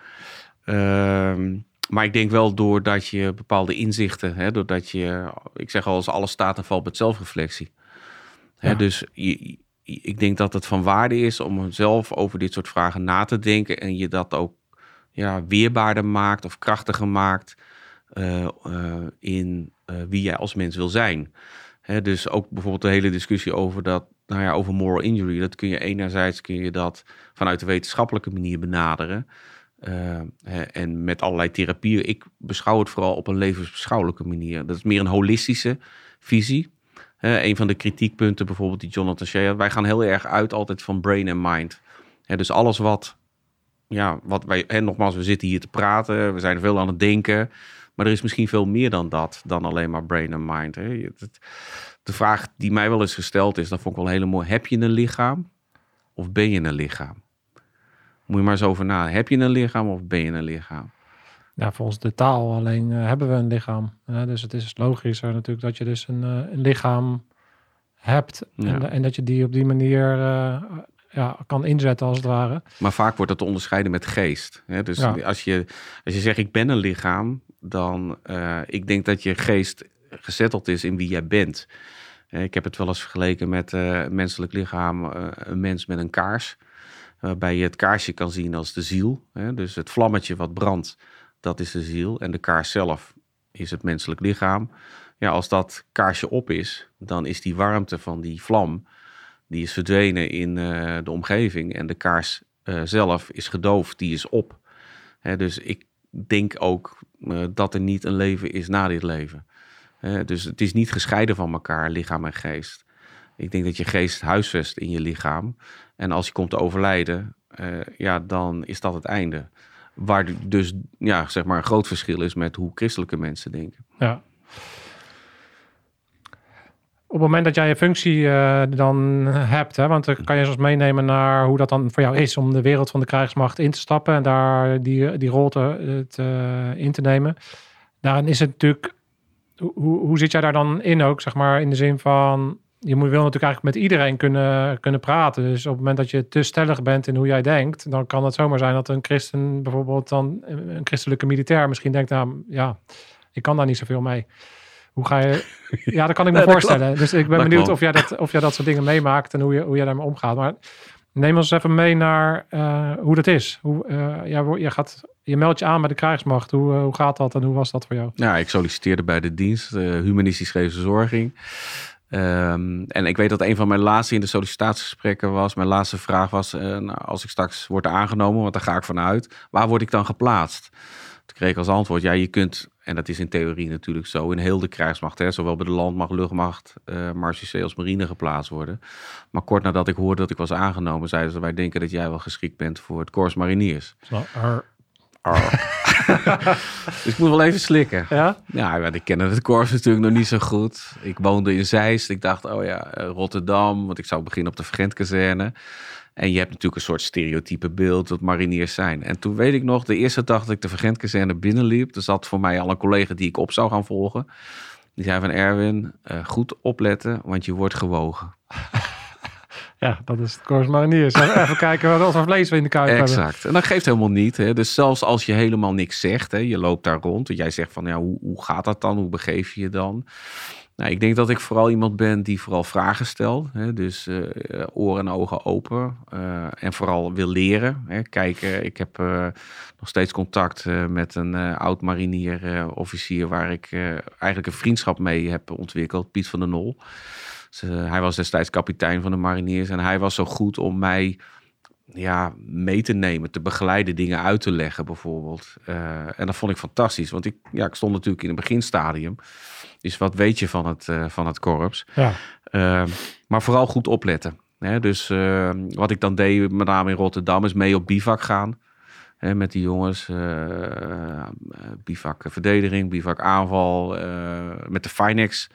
Ehm, maar ik denk wel doordat je bepaalde inzichten, hè, doordat je, ik zeg al, als alles staat en valt met zelfreflectie. Hè, Dus je, ik denk dat het van waarde is om zelf over dit soort vragen na te denken en je dat ook ja, weerbaarder maakt of krachtiger maakt uh, uh, in uh, wie jij als mens wil zijn. Hè, dus ook bijvoorbeeld de hele discussie over dat, nou ja, over moral injury. Dat kun je enerzijds kun je dat vanuit de wetenschappelijke manier benaderen. en met allerlei therapieën. Ik beschouw het vooral op een levensbeschouwelijke manier. Dat is meer een holistische visie. Hè, een van de kritiekpunten bijvoorbeeld die Jonathan Shea had. Wij gaan heel erg uit altijd van brain en mind. Hè, dus alles wat, ja, wat wij, en nogmaals, we zitten hier te praten, we zijn veel aan het denken. Maar er is misschien veel meer dan dat, dan alleen maar brain en mind. Hè. De vraag die mij wel eens gesteld is, dat vond ik wel hele mooi. Heb je een lichaam of ben je een lichaam? Moet je maar eens over na. Heb je een lichaam of ben je een lichaam? Ja, volgens de taal alleen eh, hebben we een lichaam. Dus het is logischer natuurlijk dat je dus een, eh, een lichaam hebt. Ja. En, en dat je die op die manier eh, ja, kan inzetten als het ware. Maar vaak wordt dat te onderscheiden met geest. Hè? Dus Ja. als, je, als je zegt ik ben een lichaam, dan uh, ik denk dat je geest gezetteld is in wie jij bent. Uh, ik heb het wel eens vergeleken met uh, een menselijk lichaam, uh, een mens met een kaars. Waarbij je het kaarsje kan zien als de ziel. Hè? Dus het vlammetje wat brandt, dat is de ziel. En de kaars zelf is het menselijk lichaam. Ja, als dat kaarsje op is, dan is die warmte van die vlam die is verdwenen in uh, de omgeving en de kaars uh, zelf is gedoofd, die is op. Hè, dus ik denk ook uh, dat er niet een leven is na dit leven. dus het is niet gescheiden van elkaar, lichaam en geest. Ik denk dat je geest huisvest in je lichaam. En als je komt te overlijden, eh, ja, dan is dat het einde. Waar dus ja, zeg maar een groot verschil is met hoe christelijke mensen denken. Ja, het moment dat jij je functie uh, dan hebt, hè, want dan kan je soms meenemen naar hoe dat dan voor jou is om de wereld van de krijgsmacht in te stappen en daar die, die rol te, te, in te nemen. Daarin is het natuurlijk, hoe, hoe zit jij daar dan in ook, zeg maar, in de zin van, je moet, wil natuurlijk eigenlijk met iedereen kunnen, kunnen praten. Dus op het moment dat je te stellig bent in hoe jij denkt, dan kan het zomaar zijn dat een christen bijvoorbeeld dan, een christelijke militair misschien denkt, nou ja, ik kan daar niet zoveel mee. Hoe ga je... Ja, dat kan ik me Nee, voorstellen. klopt. Dus ik ben Dat benieuwd klopt. of jij, dat, of jij dat soort dingen meemaakt en hoe je, hoe je daarmee omgaat. Maar neem ons even mee naar eh, hoe dat is. Hoe, eh, jij, wo- je, gaat, je meldt je aan bij de krijgsmacht. Hoe, eh, hoe gaat dat en hoe was dat voor jou? Ja, ik solliciteerde bij de dienst, eh humanistische verzorging. Ehm, en ik weet dat een van mijn laatste in de sollicitatiegesprekken was, mijn laatste vraag was, eh, nou, als ik straks word aangenomen, want daar ga ik vanuit, waar word ik dan geplaatst? Toen kreeg ik als antwoord, ja, je kunt, en dat is in theorie natuurlijk zo, in heel de krijgsmacht, hè, zowel bij de landmacht, luchtmacht, eh marechaussee als marine geplaatst worden. Maar kort nadat ik hoorde dat ik was aangenomen, zeiden ze, wij denken dat jij wel geschikt bent voor het Corps Mariniers. Zo, er- dus ik moet wel even slikken. ja? Ja, want ik kende het korps natuurlijk nog niet zo goed. Ik woonde in Zeist. Ik dacht, oh ja, eh, Rotterdam. Want ik zou beginnen op de Vergentkazerne. En je hebt natuurlijk een soort stereotype beeld wat mariniers zijn. En toen weet ik nog, de eerste dag dat ik de Vergentkazerne binnenliep... er zat voor mij al een collega die ik op zou gaan volgen. Die zei van Erwin, eh, goed opletten, want je wordt gewogen. ja, dat is het Corps Mariniers. Even kijken wat voor vlees we in de kuip hebben. Exact. En dat geeft helemaal niet. Hè. Dus zelfs als je helemaal niks zegt, hè, je loopt daar rond. En jij zegt van, ja, hoe, hoe gaat dat dan? Hoe begeef je je dan? Nou, ik denk dat ik vooral iemand ben die vooral vragen stelt. Hè. Dus eh, oren en ogen open. eh, en vooral wil leren. Hè. Kijken, ik heb eh, nog steeds contact eh, met een eh, oud marinier eh, officier... waar ik eh, eigenlijk een vriendschap mee heb ontwikkeld. Piet van der Nol. Dus, eh, hij was destijds kapitein van de mariniers. En hij was zo goed om mij ja, mee te nemen, te begeleiden, dingen uit te leggen bijvoorbeeld. Eh, en dat vond ik fantastisch, want ik, ja, ik stond natuurlijk in het beginstadium. Dus wat weet je van het, eh, van het korps? Ja. Eh, maar vooral goed opletten. Hè? Dus eh, wat ik dan deed, met name in Rotterdam, is mee op bivak gaan. Hè, met die jongens. eh bivak verdediging, bivak aanval. eh, met de Finex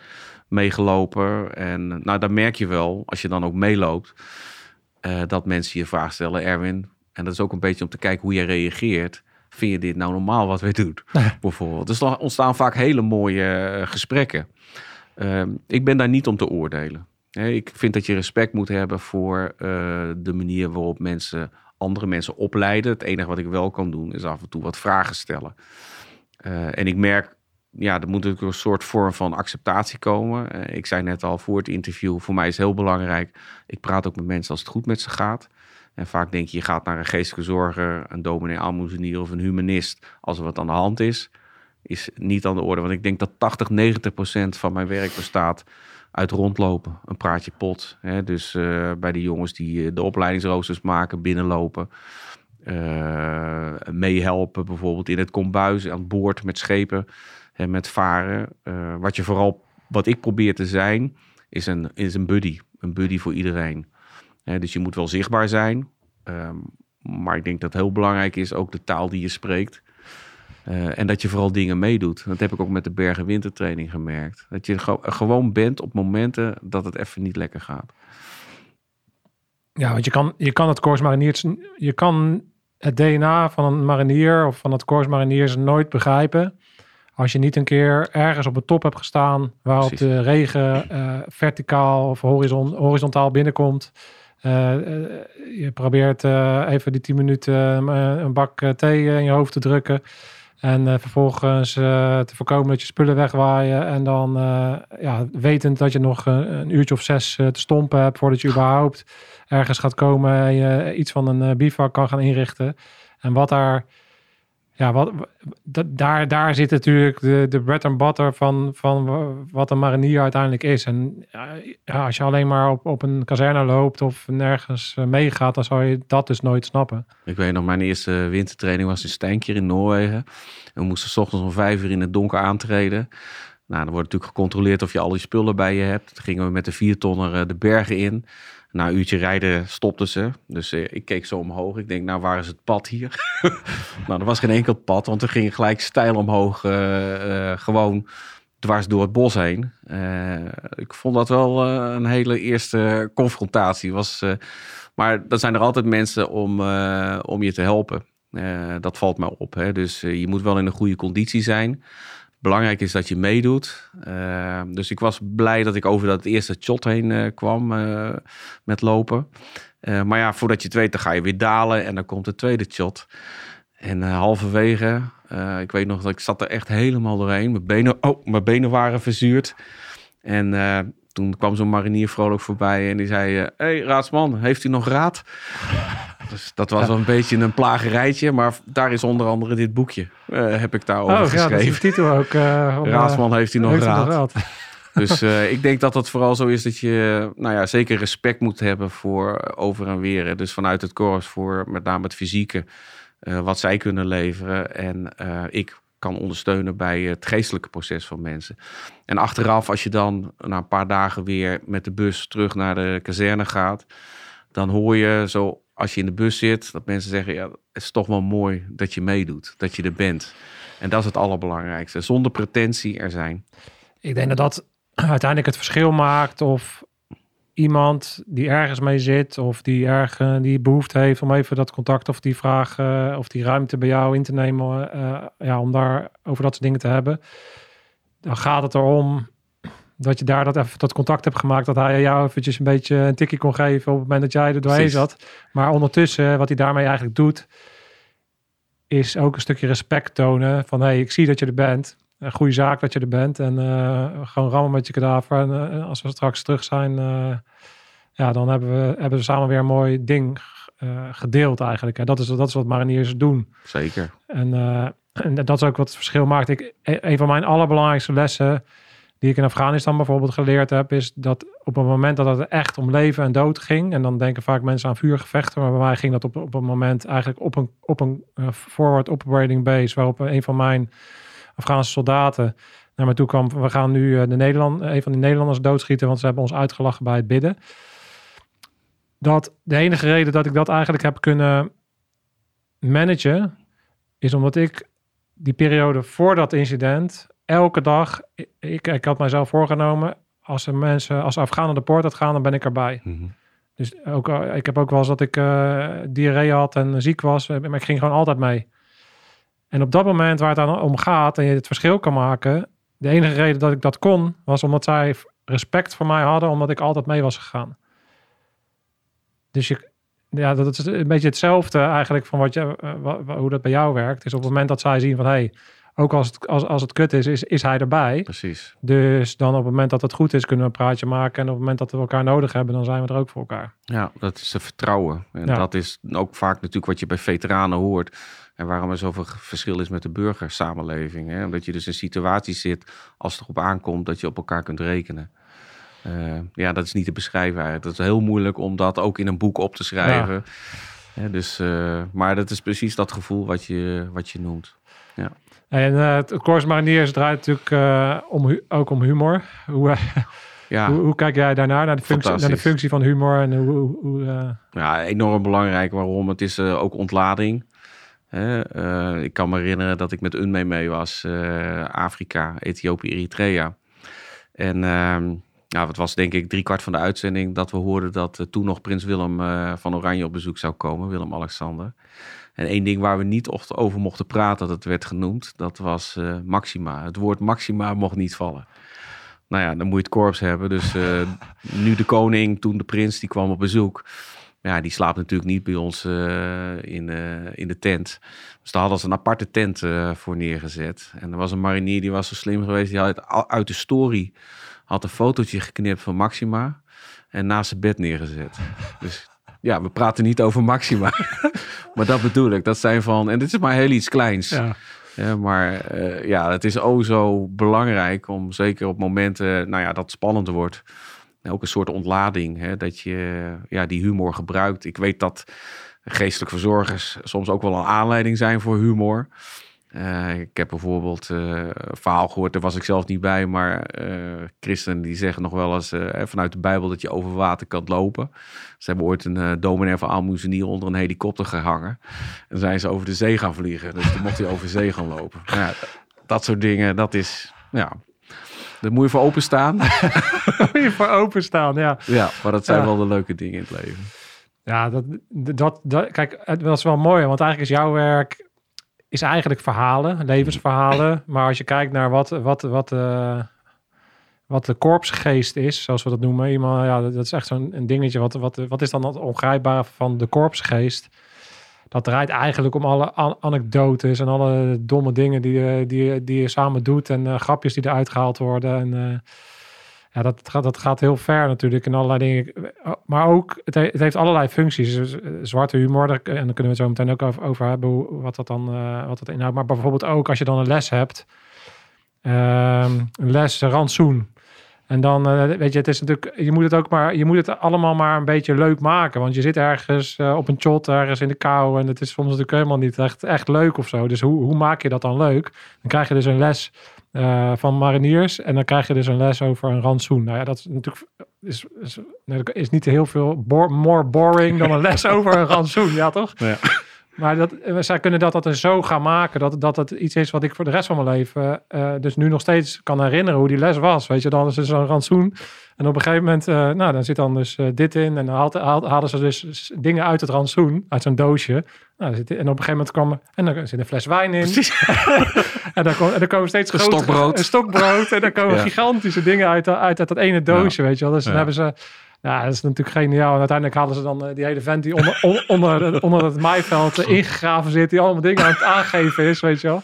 meegelopen. En nou, dan merk je wel, als je dan ook meeloopt, eh, dat mensen je vraag stellen, Erwin. En dat is ook een beetje om te kijken hoe je reageert. Vind je dit nou normaal wat wij doen? Bijvoorbeeld. Dus dan ontstaan vaak hele mooie eh, gesprekken. Ehm, ik ben daar niet om te oordelen. Ik vind dat je respect moet hebben voor eh, de manier waarop mensen andere mensen opleiden. Het enige wat ik wel kan doen is af en toe wat vragen stellen. Eh, en ik merk, ja, er moet natuurlijk een soort vorm van acceptatie komen. Ik zei net al voor het interview, voor mij is heel belangrijk. Ik praat ook met mensen als het goed met ze gaat. En vaak denk je, je gaat naar een geestelijke zorger, een dominee aalmoezenier of een humanist als er wat aan de hand is. Is niet aan de orde. Want ik denk dat 80, 90 procent van mijn werk bestaat uit rondlopen. Een praatje pot. Hè? Dus eh, bij de jongens die eh, de opleidingsroosters maken, binnenlopen. eh, meehelpen bijvoorbeeld in het kombuis, aan boord met schepen en met varen. Wat je vooral, wat ik probeer te zijn, is een, is een buddy. Een buddy voor iedereen. Dus je moet wel zichtbaar zijn. Ehm, maar ik denk dat het heel belangrijk is ook de taal die je spreekt. Eh, en dat je vooral dingen meedoet. Dat heb ik ook met de bergen wintertraining gemerkt. Dat je ge- gewoon bent op momenten dat het even niet lekker gaat. Ja, want je kan, je kan het Corps Mariniers, je kan het DNA van een marinier of van het Corps Mariniers nooit begrijpen. Als je niet een keer ergens op een top hebt gestaan waarop Precies. de regen eh, verticaal of horizon, horizontaal binnenkomt. Eh, eh, je probeert eh, even die 10 minuten een bak thee in je hoofd te drukken. En vervolgens te voorkomen dat je spullen wegwaaien. En dan ja, wetend dat je nog een, uurtje of zes te stompen hebt voordat je überhaupt ergens gaat komen en je iets van een bivak kan gaan inrichten. En wat daar, ja, wat, daar, daar zit natuurlijk de, de bread and butter van, van wa- wat een marinier uiteindelijk is. En ja, als je alleen maar op, op een kazerne loopt of nergens eh, meegaat, dan zou je dat dus nooit snappen. Ik weet nog, mijn eerste wintertraining was in Stijnkier in Noorwegen. En we moesten 's ochtends om vijf uur in het donker aantreden. Nou, dan wordt natuurlijk gecontroleerd of je al je spullen bij je hebt. Gingen we met de viertonner eh, de bergen in. Na een uurtje rijden stopten ze. Dus eh, ik keek zo omhoog. Ik denk, nou, waar is het pad hier? nou, er was geen enkel pad, want we gingen gelijk stijl omhoog. eh, eh, gewoon dwars door het bos heen. Ik vond dat wel een hele eerste confrontatie. Was, maar dan zijn er altijd mensen om, om je te helpen. Dat valt mij op. Hè? Dus je moet wel in een goede conditie zijn. Belangrijk is dat je meedoet. Eh, dus ik was blij dat ik over dat eerste shot heen eh, kwam eh, met lopen. Maar ja, voordat je het weet, dan ga je weer dalen en dan komt de tweede shot. En halverwege, ik weet nog dat ik zat er echt helemaal doorheen. Mijn benen, oh, mijn benen waren verzuurd. En toen kwam zo'n marinier vrolijk voorbij en die zei... Hey, raadsman, heeft u nog raad? Dus dat was wel een beetje een plagerijtje. Maar daar is onder andere dit boekje, eh, heb ik daarover oh, ja, dat is geschreven. titel ook. eh, van, eh, Raadsman, heeft u nog raad? Dus eh, ik denk dat het vooral zo is dat je, nou ja, zeker respect moet hebben voor eh, over en weer. Dus vanuit het korps voor met name het fysieke, eh, wat zij kunnen leveren. En eh, ik kan ondersteunen bij het geestelijke proces van mensen. En achteraf, als je dan na een paar dagen weer met de bus terug naar de kazerne gaat, dan hoor je zo, als je in de bus zit, dat mensen zeggen, ja, het is toch wel mooi dat je meedoet, dat je er bent. En dat is het allerbelangrijkste. Zonder pretentie er zijn. Ik denk dat dat uiteindelijk het verschil maakt of iemand die ergens mee zit of die erg eh, die behoefte heeft om even dat contact of die vraag eh, of die ruimte bij jou in te nemen, eh, ja, om daar over dat soort dingen te hebben. Dan gaat het erom dat je daar dat, even, dat contact hebt gemaakt, dat hij jou eventjes een beetje een tikje kon geven op het moment dat jij er doorheen zat. Maar ondertussen, wat hij daarmee eigenlijk doet, is ook een stukje respect tonen van hey, ik zie dat je er bent. Een goede zaak dat je er bent. En eh, gewoon rammen met je kadaver. En eh, als we straks terug zijn, eh, ja, dan hebben we, hebben we samen weer een mooi ding gedeeld eigenlijk. En dat is, dat is wat mariniers doen. Zeker. En, en dat is ook wat het verschil maakt. Ik, e- een van mijn allerbelangrijkste lessen die ik in Afghanistan bijvoorbeeld geleerd heb, is dat op het moment dat het echt om leven en dood ging, en dan denken vaak mensen aan vuurgevechten, maar bij mij ging dat op, op een moment eigenlijk op een, op een eh, forward operating base, waarop een van mijn Afghaanse soldaten naar me toe kwam. We gaan nu eh, de Nederland, een van die Nederlanders doodschieten, want ze hebben ons uitgelachen bij het bidden. Dat de enige reden dat ik dat eigenlijk heb kunnen managen, is omdat ik die periode voor dat incident elke dag, ik, ik had mijzelf voorgenomen, als er mensen, als Afghanen de poort uit gaan, dan ben ik erbij. Mhm. Dus ook, al- ik heb ook wel eens dat ik eh diarree had en ziek was, eh, maar ik ging gewoon altijd mee. En op dat moment waar het dan om gaat en je het verschil kan maken, de enige reden dat ik dat kon, was omdat zij respect voor mij hadden, omdat ik altijd mee was gegaan. Dus je, ja, dat is een beetje hetzelfde eigenlijk van wat je, eh, hoe dat bij jou werkt. Is op het moment dat zij zien van, hé, hey, ook als het, als, als het kut is, is, is hij erbij. Precies. Dus dan op het moment dat het goed is, kunnen we een praatje maken. En op het moment dat we elkaar nodig hebben, dan zijn we er ook voor elkaar. Ja, dat is het vertrouwen. En Ja. dat is ook vaak natuurlijk wat je bij veteranen hoort. En waarom er zoveel verschil is met de burgersamenleving. Hè? Omdat je dus in situaties zit, als het erop aankomt, dat je op elkaar kunt rekenen. Eh, ja, dat is niet te beschrijven eigenlijk. Dat is heel moeilijk om dat ook in een boek op te schrijven. Dus, eh, maar dat is precies dat gevoel wat je, wat je noemt. En eh, het Corps Mariniers draait natuurlijk eh, om, ook om humor. Hoe, eh, Ja, Hoe, hoe kijk jij daarnaar, naar de functie, naar de functie van humor? En hoe, hoe, ja, enorm belangrijk. Waarom? Het is ook ontlading. Ik kan me herinneren dat ik met UNME mee was. Afrika, Ethiopië, Eritrea. En nou, het was denk ik drie kwart van de uitzending dat we hoorden dat toen nog prins Willem van Oranje op bezoek zou komen. Willem-Alexander. En één ding waar we niet over mochten praten, dat het werd genoemd, dat was eh, Maxima. Het woord Maxima mocht niet vallen. Nou ja, dan moet je het korps hebben. Dus eh, nu de koning, toen de prins, die kwam op bezoek. Ja, die slaapt natuurlijk niet bij ons eh, in, in de tent. Dus daar hadden ze een aparte tent voor neergezet. En er was een marinier, die was zo slim geweest. Die had uit de story had een fotootje geknipt van Maxima. En naast zijn bed neergezet. Dus ja, we praten niet over Maxima. maar dat bedoel ik. Dat zijn van... En dit is maar heel iets kleins. ja. Ja, maar eh, ja, het is o zo belangrijk om zeker op momenten nou ja, dat het spannend wordt. Ook een soort ontlading, hè, dat je ja, die humor gebruikt. Ik weet dat geestelijke verzorgers soms ook wel een aanleiding zijn voor humor. Eh, ik heb bijvoorbeeld eh, een verhaal gehoord, daar was ik zelf niet bij, maar eh christenen die zeggen nog wel eens vanuit de Bijbel dat je over water kan lopen. Ze hebben ooit een uh, dominee van Almoezenier onder een helikopter gehangen. En zijn ze over de zee gaan vliegen. Dus toen mocht hij over zee gaan lopen. Nou ja, dat soort dingen, dat is, ja, daar moet je voor openstaan. Moet je voor openstaan, ja. ja, maar dat zijn Ja. wel de leuke dingen in het leven. Ja, dat, dat, dat, kijk, het- dat is wel mooi, want eigenlijk is jouw werk is eigenlijk verhalen, levensverhalen. Maar als je kijkt naar wat, wat, wat, eh, wat de korpsgeest is, zoals we dat noemen. Iemand, ja, dat is echt zo'n een dingetje. Wat, wat, wat is dan het ongrijpbare van de korpsgeest? Dat draait eigenlijk om alle an- anekdotes en alle domme dingen die, je- die, je- die je samen doet. En eh, grapjes die eruit gehaald worden. En eh, ja, dat gaat, dat gaat heel ver natuurlijk in allerlei dingen. Maar ook, het, he- het heeft allerlei functies. Dus, eh, zwarte humor, en daar kunnen we het zo meteen ook over, hebben, hoe, wat dat dan eh, wat dat inhoudt. Maar bijvoorbeeld ook als je dan een les hebt. ehm, een les rantsoen. En dan, eh, weet je, het is natuurlijk, je moet het ook maar, je moet het allemaal maar een beetje leuk maken. Want je zit ergens op een shot, ergens in de kou. En het is soms natuurlijk helemaal niet echt, echt leuk of zo. Dus hoe, hoe maak je dat dan leuk? Dan krijg je dus een les eh, van mariniers. En dan krijg je dus een les over een rantsoen. Nou ja, dat is natuurlijk is, is, is niet heel veel more boring dan een les over een rantsoen. Ja, toch? Ja. Maar dat, eh, zij kunnen dat, dat er zo gaan maken dat, dat het iets is wat ik voor de rest van mijn leven eh, dus nu nog steeds kan herinneren hoe die les was. Weet je, dan is er zo'n rantsoen. En op een gegeven moment, eh, nou, dan zit dan dus dit in. En dan haalt, haal- haalden ze dus dingen uit het rantsoen, uit zo'n doosje. Nou, zit, en op een gegeven moment kwam er, en dan zit een fles wijn in. en, dan kom, en dan komen steeds Een grotere- stokbrood. Een stokbrood. en dan komen Ja. gigantische dingen uit, uit, uit dat ene doosje, weet je wel. Dus dan hebben ze... Ja, dat is natuurlijk geniaal. En uiteindelijk halen ze dan eh, die hele vent die onder, on- onder, onder het maaiveld eh, ingegraven zit, die allemaal dingen aan het aangeven is, weet je wel.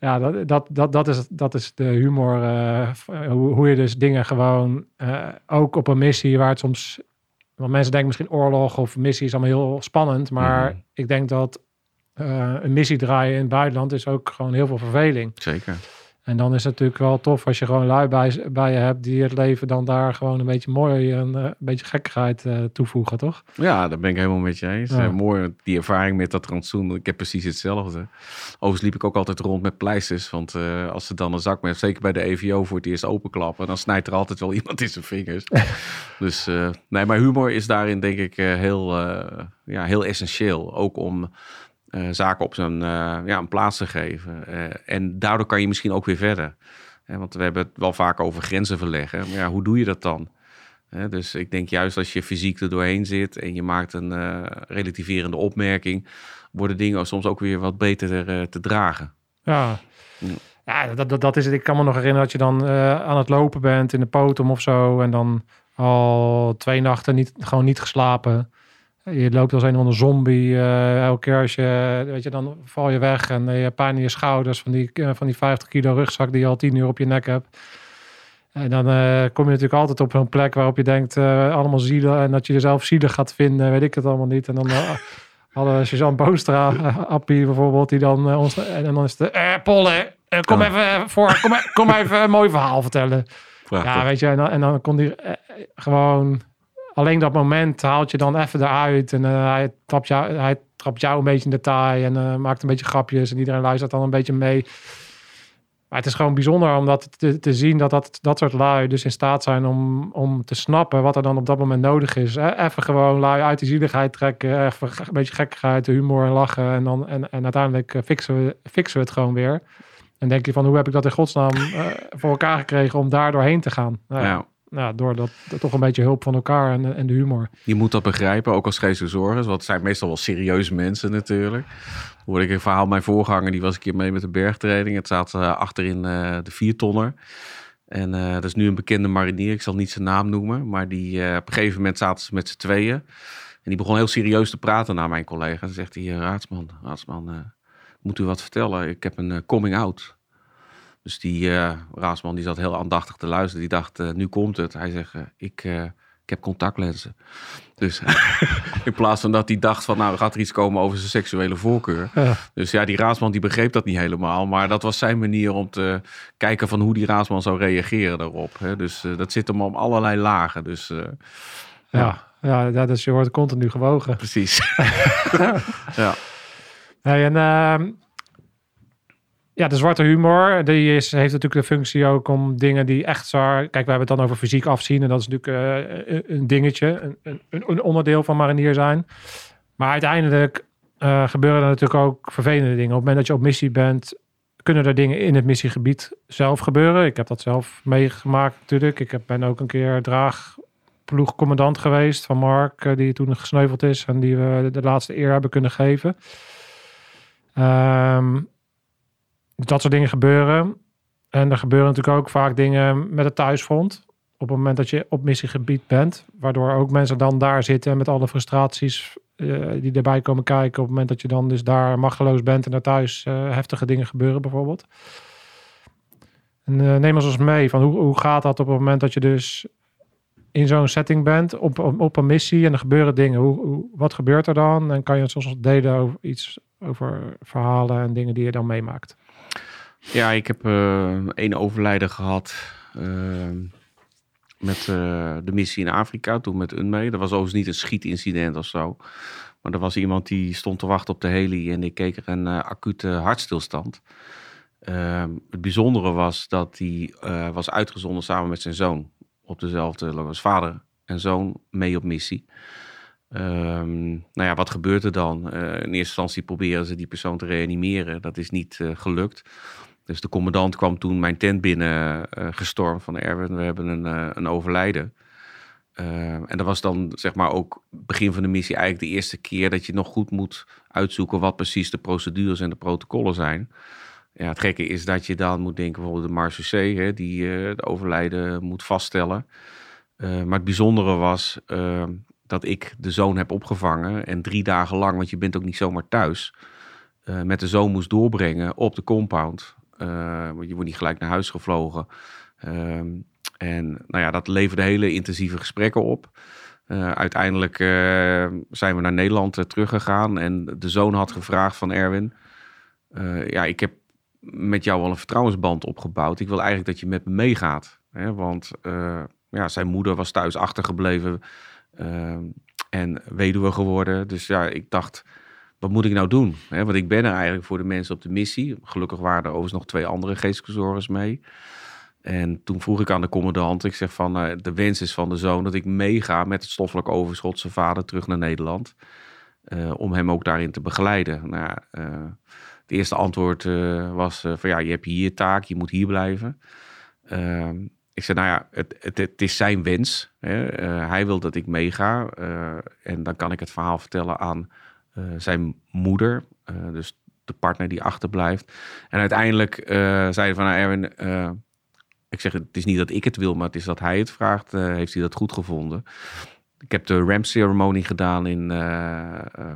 Ja, dat, dat, dat, dat, is, dat is de humor. eh, hoe, hoe je dus dingen gewoon, ook op een missie waar het soms, want mensen denken misschien oorlog of missie is allemaal heel spannend, maar Mhm. ik denk dat een missie draaien in het buitenland is ook gewoon heel veel verveling. Zeker. En dan is het natuurlijk wel tof als je gewoon lui bij, bij je hebt die het leven dan daar gewoon een beetje mooi en eh, een beetje gekkigheid eh, toevoegen, toch? Ja, daar ben ik helemaal met je eens. Ja. Eh, mooi, die ervaring met dat rantsoen. Ik heb precies hetzelfde. Overigens liep ik ook altijd rond met pleisters. Want als ze dan een zak met, zeker bij de EVO voor het eerst openklappen, dan snijdt er altijd wel iemand in zijn vingers. dus nee, maar humor is daarin denk ik heel, ja, heel essentieel. Ook om eh, zaken op zijn eh, ja, een plaats te geven. Eh, en daardoor kan je misschien ook weer verder. Want we hebben het wel vaak over grenzen verleggen. Maar ja, hoe doe je dat dan? Dus ik denk juist als je fysiek er doorheen zit en je maakt een relativerende opmerking, worden dingen soms ook weer wat beter te dragen. Ja. Ja. Ja, dat, dat, dat is het. Ik kan me nog herinneren dat je dan aan het lopen bent in de potom of zo. En dan al twee nachten niet, gewoon niet geslapen. Je loopt als een of andere zombie. eh, elke keer als je, weet je, dan val je weg. En eh, je hebt pijn in je schouders van die, eh, van die 50 kilo rugzak die je al 10 uur op je nek hebt. En dan kom je natuurlijk altijd op een plek waarop je denkt, allemaal zielen. En dat je jezelf zielig gaat vinden, weet ik het allemaal niet. En dan hadden Suzanne Boostra, Appie bijvoorbeeld, die dan ons... En dan is het, eh Polle, eh, kom even voor, kom, kom even een mooi verhaal vertellen. Prachtig. Ja, weet je, en dan, en dan kon hij eh, gewoon... Alleen dat moment haalt je dan even eruit. En eh, hij, trapt jou, hij trapt jou een beetje in detail. En eh, maakt een beetje grapjes. En iedereen luistert dan een beetje mee. Maar het is gewoon bijzonder om dat te, zien dat, dat dat soort lui dus in staat zijn om, om te snappen wat er dan op dat moment nodig is. Even gewoon lui uit die zieligheid trekken, even een beetje gekkigheid, de humor en lachen. En, dan, en, en uiteindelijk eh, fixen we, fixen we het gewoon weer. En denk je van, hoe heb ik dat in godsnaam voor elkaar gekregen om daar doorheen te gaan? Nou, ja. Nou, door dat, toch een beetje hulp van elkaar en, en de humor. Je moet dat begrijpen, ook als geestelijke. Want het zijn meestal wel serieuze mensen natuurlijk. Hoorde ik een verhaal, mijn voorganger, die was een keer mee met de bergtraining. Het zat uh, achterin uh, de viertonner. En uh, dat is nu een bekende marinier, ik zal niet zijn naam noemen. Maar die, op een gegeven moment zaten ze met z'n tweeën. En die begon heel serieus te praten naar mijn collega. Dan zegt hij, raadsman, raadsman, moet u wat vertellen? Ik heb een coming out. Dus die uh, Raasman die zat heel aandachtig te luisteren. Die dacht, uh, nu komt het. Hij zegt, uh, ik, ik heb contactlenzen. Dus in plaats van dat hij dacht van, nou gaat er iets komen over zijn seksuele voorkeur. Ja. Dus ja, die Raasman die begreep dat niet helemaal. Maar dat was zijn manier om te kijken van hoe die Raasman zou reageren daarop. Hè. Dus dat zit hem om allerlei lagen. Dus ja, ja, ja dus je wordt continu gewogen. Precies. ja. Hey, en ehm, ja, de zwarte humor, die is, heeft natuurlijk de functie ook om dingen die echt zwaar... Kijk, we hebben het dan over fysiek afzien en dat is natuurlijk uh, een dingetje, een, een, een, onderdeel van marinier zijn. Maar uiteindelijk uh, gebeuren er natuurlijk ook vervelende dingen. Op het moment dat je op missie bent, kunnen er dingen in het missiegebied zelf gebeuren. Ik heb dat zelf meegemaakt natuurlijk. Ik ben ook een keer draagploegcommandant geweest van Mark, uh, die toen gesneuveld is en die we de laatste eer hebben kunnen geven. Um, dat soort dingen gebeuren. En er gebeuren natuurlijk ook vaak dingen met het thuisfront. Op het moment dat je op missiegebied bent. Waardoor ook mensen dan daar zitten met alle frustraties uh, die erbij komen kijken. Op het moment dat je dan dus daar machteloos bent en daar thuis uh, heftige dingen gebeuren bijvoorbeeld. En uh, neem eens mee van hoe, hoe gaat dat op het moment dat je dus in zo'n setting bent, op, op, op, een missie en er gebeuren dingen. Hoe, wat gebeurt er dan? En kan je het soms delen over iets over verhalen en dingen die je dan meemaakt? Ja, ik heb uh, één overlijden gehad uh, met uh, de missie in Afrika, toen met UNME. Dat was overigens niet een schietincident of zo. Maar er was iemand die stond te wachten op de heli en die keek er een acute hartstilstand. Ehm, het bijzondere was dat hij was uitgezonden samen met zijn zoon op dezelfde, was vader en zoon mee op missie. Um, nou ja, wat gebeurt er dan? in eerste instantie proberen ze die persoon te reanimeren. Dat is niet gelukt. Dus de commandant kwam toen mijn tent binnen uh, gestormd van Erwin, we hebben een, uh, een overlijden. Uh, en dat was dan zeg maar ook begin van de missie eigenlijk de eerste keer dat je nog goed moet uitzoeken wat precies de procedures en de protocollen zijn. Ja, het gekke is dat je dan moet denken bijvoorbeeld de marechaussee, die de overlijden moet vaststellen. maar het bijzondere was dat ik de zoon heb opgevangen en drie dagen lang, want je bent ook niet zomaar thuis, met de zoon moest doorbrengen op de compound. Uh, je wordt niet gelijk naar huis gevlogen. Ehm, en nou ja, dat leverde hele intensieve gesprekken op. Uh, uiteindelijk uh, zijn we naar Nederland teruggegaan. En de zoon had gevraagd van Erwin... ja, ik heb met jou al een vertrouwensband opgebouwd. Ik wil eigenlijk dat je met me meegaat. Hè? Want ja, zijn moeder was thuis achtergebleven ehm, en weduwe geworden. Dus ja, ik dacht wat moet ik nou doen? want ik ben er eigenlijk voor de mensen op de missie. Gelukkig waren er overigens nog twee andere geestverzorgers mee. En toen vroeg ik aan de commandant, ik zeg van uh, de wens is van de zoon dat ik meega met het stoffelijk overschot zijn vader terug naar Nederland. Uh, om hem ook daarin te begeleiden. Nou, uh, het eerste antwoord was van ja, je hebt hier taak, je moet hier blijven. Ehm, ik zei nou ja, het, het, is zijn wens. Hè. hij wil dat ik meega. en dan kan ik het verhaal vertellen aan eh, zijn moeder, eh, dus de partner die achterblijft. En uiteindelijk uh, zei van, nou Erwin, ik zeg, het is niet dat ik het wil, maar het is dat hij het vraagt. heeft hij dat goed gevonden? Ik heb de ramp-ceremonie gedaan in,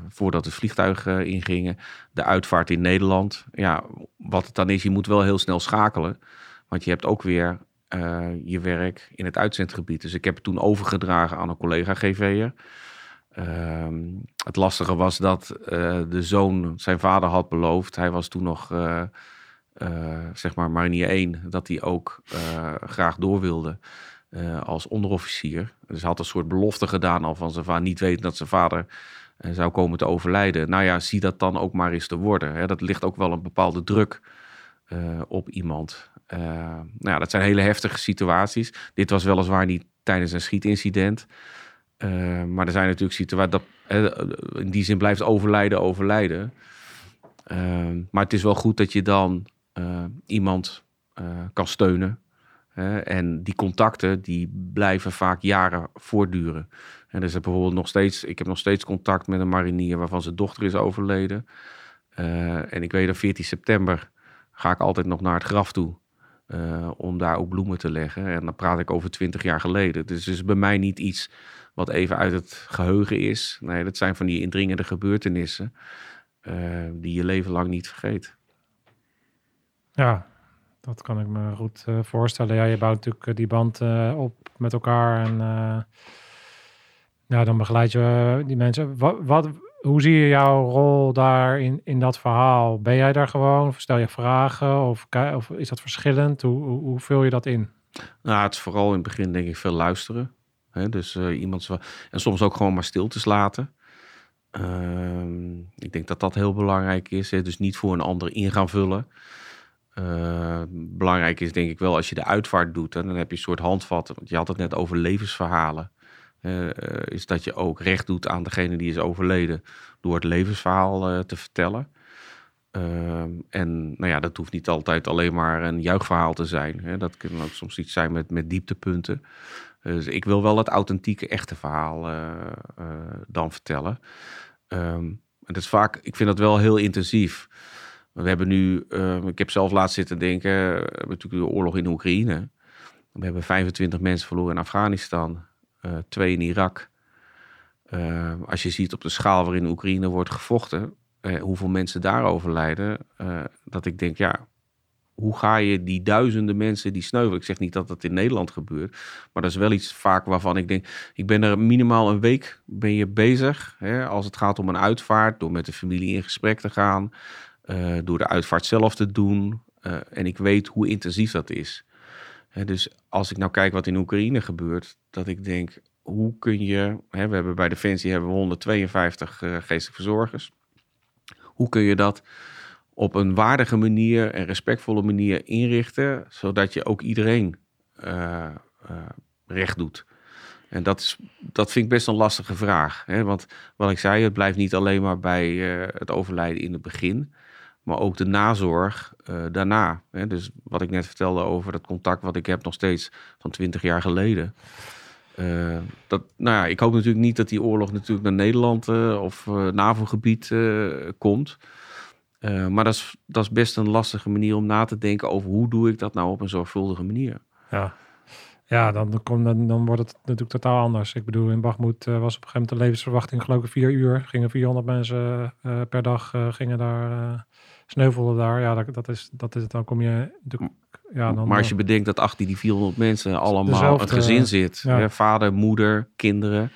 voordat de vliegtuigen ingingen. De uitvaart in Nederland. Ja, wat het dan is, je moet wel heel snel schakelen. Want je hebt ook weer je werk in het uitzendgebied. Dus ik heb het toen overgedragen aan een collega GV'er. Ehm, het lastige was dat uh, de zoon zijn vader had beloofd. Hij was toen nog, uh, uh, zeg maar, marinier 1, dat hij ook graag door wilde als onderofficier. Dus hij had een soort belofte gedaan al van zijn vader, niet weten dat zijn vader zou komen te overlijden. Nou ja, zie dat dan ook maar eens te worden. Hè. Dat ligt ook wel een bepaalde druk eh, op iemand. Nou ja, dat zijn hele heftige situaties. Dit was weliswaar niet tijdens een schietincident. Uh, maar er zijn natuurlijk situaties dat in die zin blijft overlijden, overlijden. maar het is wel goed dat je dan iemand kan steunen. en die contacten die blijven vaak jaren voortduren. En is bijvoorbeeld nog steeds, ik heb nog steeds contact met een marinier waarvan zijn dochter is overleden. en ik weet dat 14 september ga ik altijd nog naar het graf toe. Om daar ook bloemen te leggen. En dan praat ik over twintig jaar geleden. Dus het is bij mij niet iets wat even uit het geheugen is. Nee, dat zijn van die indringende gebeurtenissen uh, die je leven lang niet vergeet. Ja, dat kan ik me goed uh, voorstellen. Ja, je bouwt natuurlijk die band op met elkaar en ja, dan begeleid je die mensen. Wat, wat, hoe zie je jouw rol daar in, in dat verhaal? Ben jij daar gewoon? Of stel je vragen? Of, of is dat verschillend? Hoe, hoe, hoe, vul je dat in? Nou, het is vooral in het begin denk ik veel luisteren. Dus uh, iemand en soms ook gewoon maar stiltes laten. Uh, ik denk dat dat heel belangrijk is. Dus niet voor een ander in gaan vullen. Uh, belangrijk is denk ik wel als je de uitvaart doet. dan heb je een soort handvatten. Want je had het net over levensverhalen. Uh, is dat je ook recht doet aan degene die is overleden door het levensverhaal uh, te vertellen. Uh, en nou ja, dat hoeft niet altijd alleen maar een juichverhaal te zijn. Hè. Dat kan ook soms iets zijn met, met dieptepunten. Dus ik wil wel het authentieke, echte verhaal dan vertellen. En dat is vaak, ik vind dat wel heel intensief. We hebben nu, ehm, ik heb zelf laatst zitten denken, we hebben natuurlijk de oorlog in Oekraïne. We hebben 25 mensen verloren in Afghanistan. Eh, twee in Irak. Eh, als je ziet op de schaal waarin Oekraïne wordt gevochten, uh, hoeveel mensen daar overlijden, dat ik denk, ja, hoe ga je die duizenden mensen die sneuvelen? Ik zeg niet dat dat in Nederland gebeurt, maar dat is wel iets vaak waarvan ik denk, ik ben er minimaal een week ben je bezig, hè, als het gaat om een uitvaart, door met de familie in gesprek te gaan, door de uitvaart zelf te doen. en ik weet hoe intensief dat is dus als ik nou kijk wat in Oekraïne gebeurt, dat ik denk, hoe kun je, hè, we hebben bij Defensie hebben we 152 uh, geestelijke verzorgers. Hoe kun je dat op een waardige manier en respectvolle manier inrichten, zodat je ook iedereen uh, uh, recht doet? En dat, is, dat vind ik best een lastige vraag. Hè? Want wat ik zei, het blijft niet alleen maar bij uh, het overlijden in het begin maar ook de nazorg uh, daarna. Hè? Dus wat ik net vertelde over dat contact wat ik heb nog steeds van twintig jaar geleden. Uh, dat, nou ja, ik hoop natuurlijk niet dat die oorlog natuurlijk naar Nederland uh, of NAVO-gebied komt. Maar dat is, dat is best een lastige manier om na te denken over hoe doe ik dat nou op een zorgvuldige manier. Ja, ja dan, dan, dan wordt het natuurlijk totaal anders. Ik bedoel, in Bagmoed was op een gegeven moment de levensverwachting geloof ik vier uur. Gingen 400 mensen per dag gingen daar sneuvelden daar. Ja, dat, dat, is, dat is het. Dan kom je. ja, dan, maar als je bedenkt dat achter die 400 mensen allemaal het gezin zit: hè, vader, moeder, kinderen.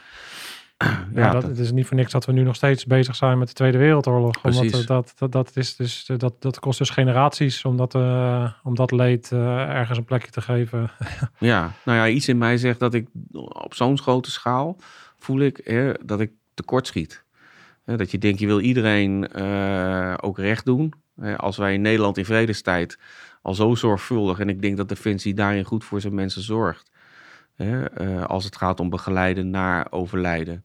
Ja, ja dat, het is niet voor niks dat we nu nog steeds bezig zijn met de Tweede Wereldoorlog. Precies. Omdat dat, dat, dat, is dus, dat, dat kost dus generaties om dat, uh, om dat leed uh, ergens een plekje te geven. ja, nou ja, iets in mij zegt dat ik op zo'n grote schaal voel ik hè, dat ik tekort schiet. Dat je denkt, je wil iedereen uh, ook recht doen. Als wij in Nederland in vredestijd al zo zorgvuldig, en ik denk dat Defensie daarin goed voor zijn mensen zorgt. Eh, als het gaat om begeleiden naar overlijden.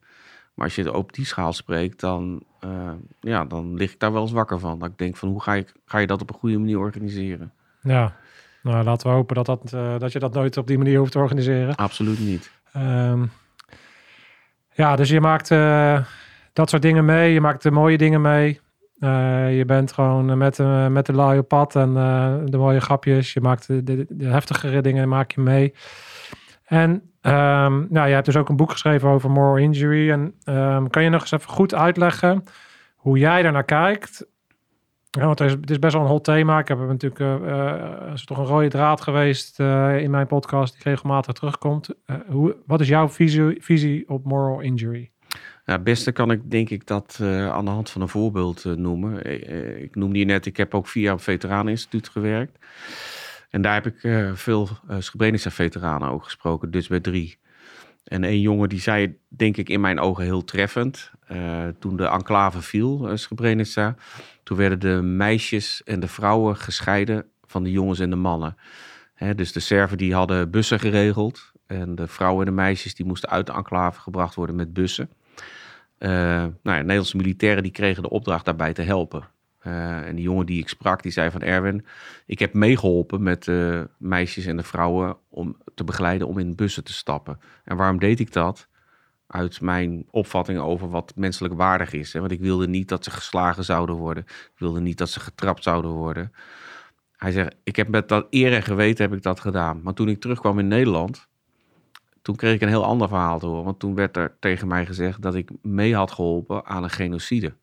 Maar als je op die schaal spreekt, dan, uh, ja, dan lig ik daar wel eens wakker van. Dat ik denk van hoe ga je, ga je dat op een goede manier organiseren? Ja, nou laten we hopen dat, dat, uh, dat je dat nooit op die manier hoeft te organiseren. Absoluut niet. Um, ja, dus je maakt dat soort dingen mee. Je maakt de mooie dingen mee. Uh, je bent gewoon met, uh, met de op pad en uh, de mooie grapjes. Je maakt de, de, de, heftigere dingen maak je mee. En um, nou, je hebt dus ook een boek geschreven over moral injury. En um, kan je nog eens even goed uitleggen hoe jij daarnaar kijkt? Ja, want het is, het is, best wel een hot thema. Ik heb natuurlijk is toch een rode draad geweest in mijn podcast die regelmatig terugkomt. hoe, wat is jouw visie, op moral injury? Ja, het beste kan ik denk ik dat aan de hand van een voorbeeld noemen. Ik noemde je net, ik heb ook via het Veteraneninstituut gewerkt. En daar heb ik veel uh, Srebrenica-veteranen ook gesproken, dus bij drie. En een jongen die zei, denk ik in mijn ogen heel treffend, toen de enclave viel, Srebrenica, toen werden de meisjes en de vrouwen gescheiden van de jongens en de mannen. Hè, dus de Serven die hadden bussen geregeld. En de vrouwen en de meisjes die moesten uit de enclave gebracht worden met bussen. Uh, nou ja, Nederlandse militairen die kregen de opdracht daarbij te helpen. Uh, en die jongen die ik sprak, die zei van Erwin, ik heb meegeholpen met de meisjes en de vrouwen om te begeleiden om in bussen te stappen. En waarom deed ik dat? Uit mijn opvatting over wat menselijk waardig is. Hè? Want ik wilde niet dat ze geslagen zouden worden. Ik wilde niet dat ze getrapt zouden worden. Hij zegt, ik heb met dat eer en geweten heb ik dat gedaan. Maar toen ik terugkwam in Nederland, toen kreeg ik een heel ander verhaal te horen. Want toen werd er tegen mij gezegd dat ik mee had geholpen aan een genocide.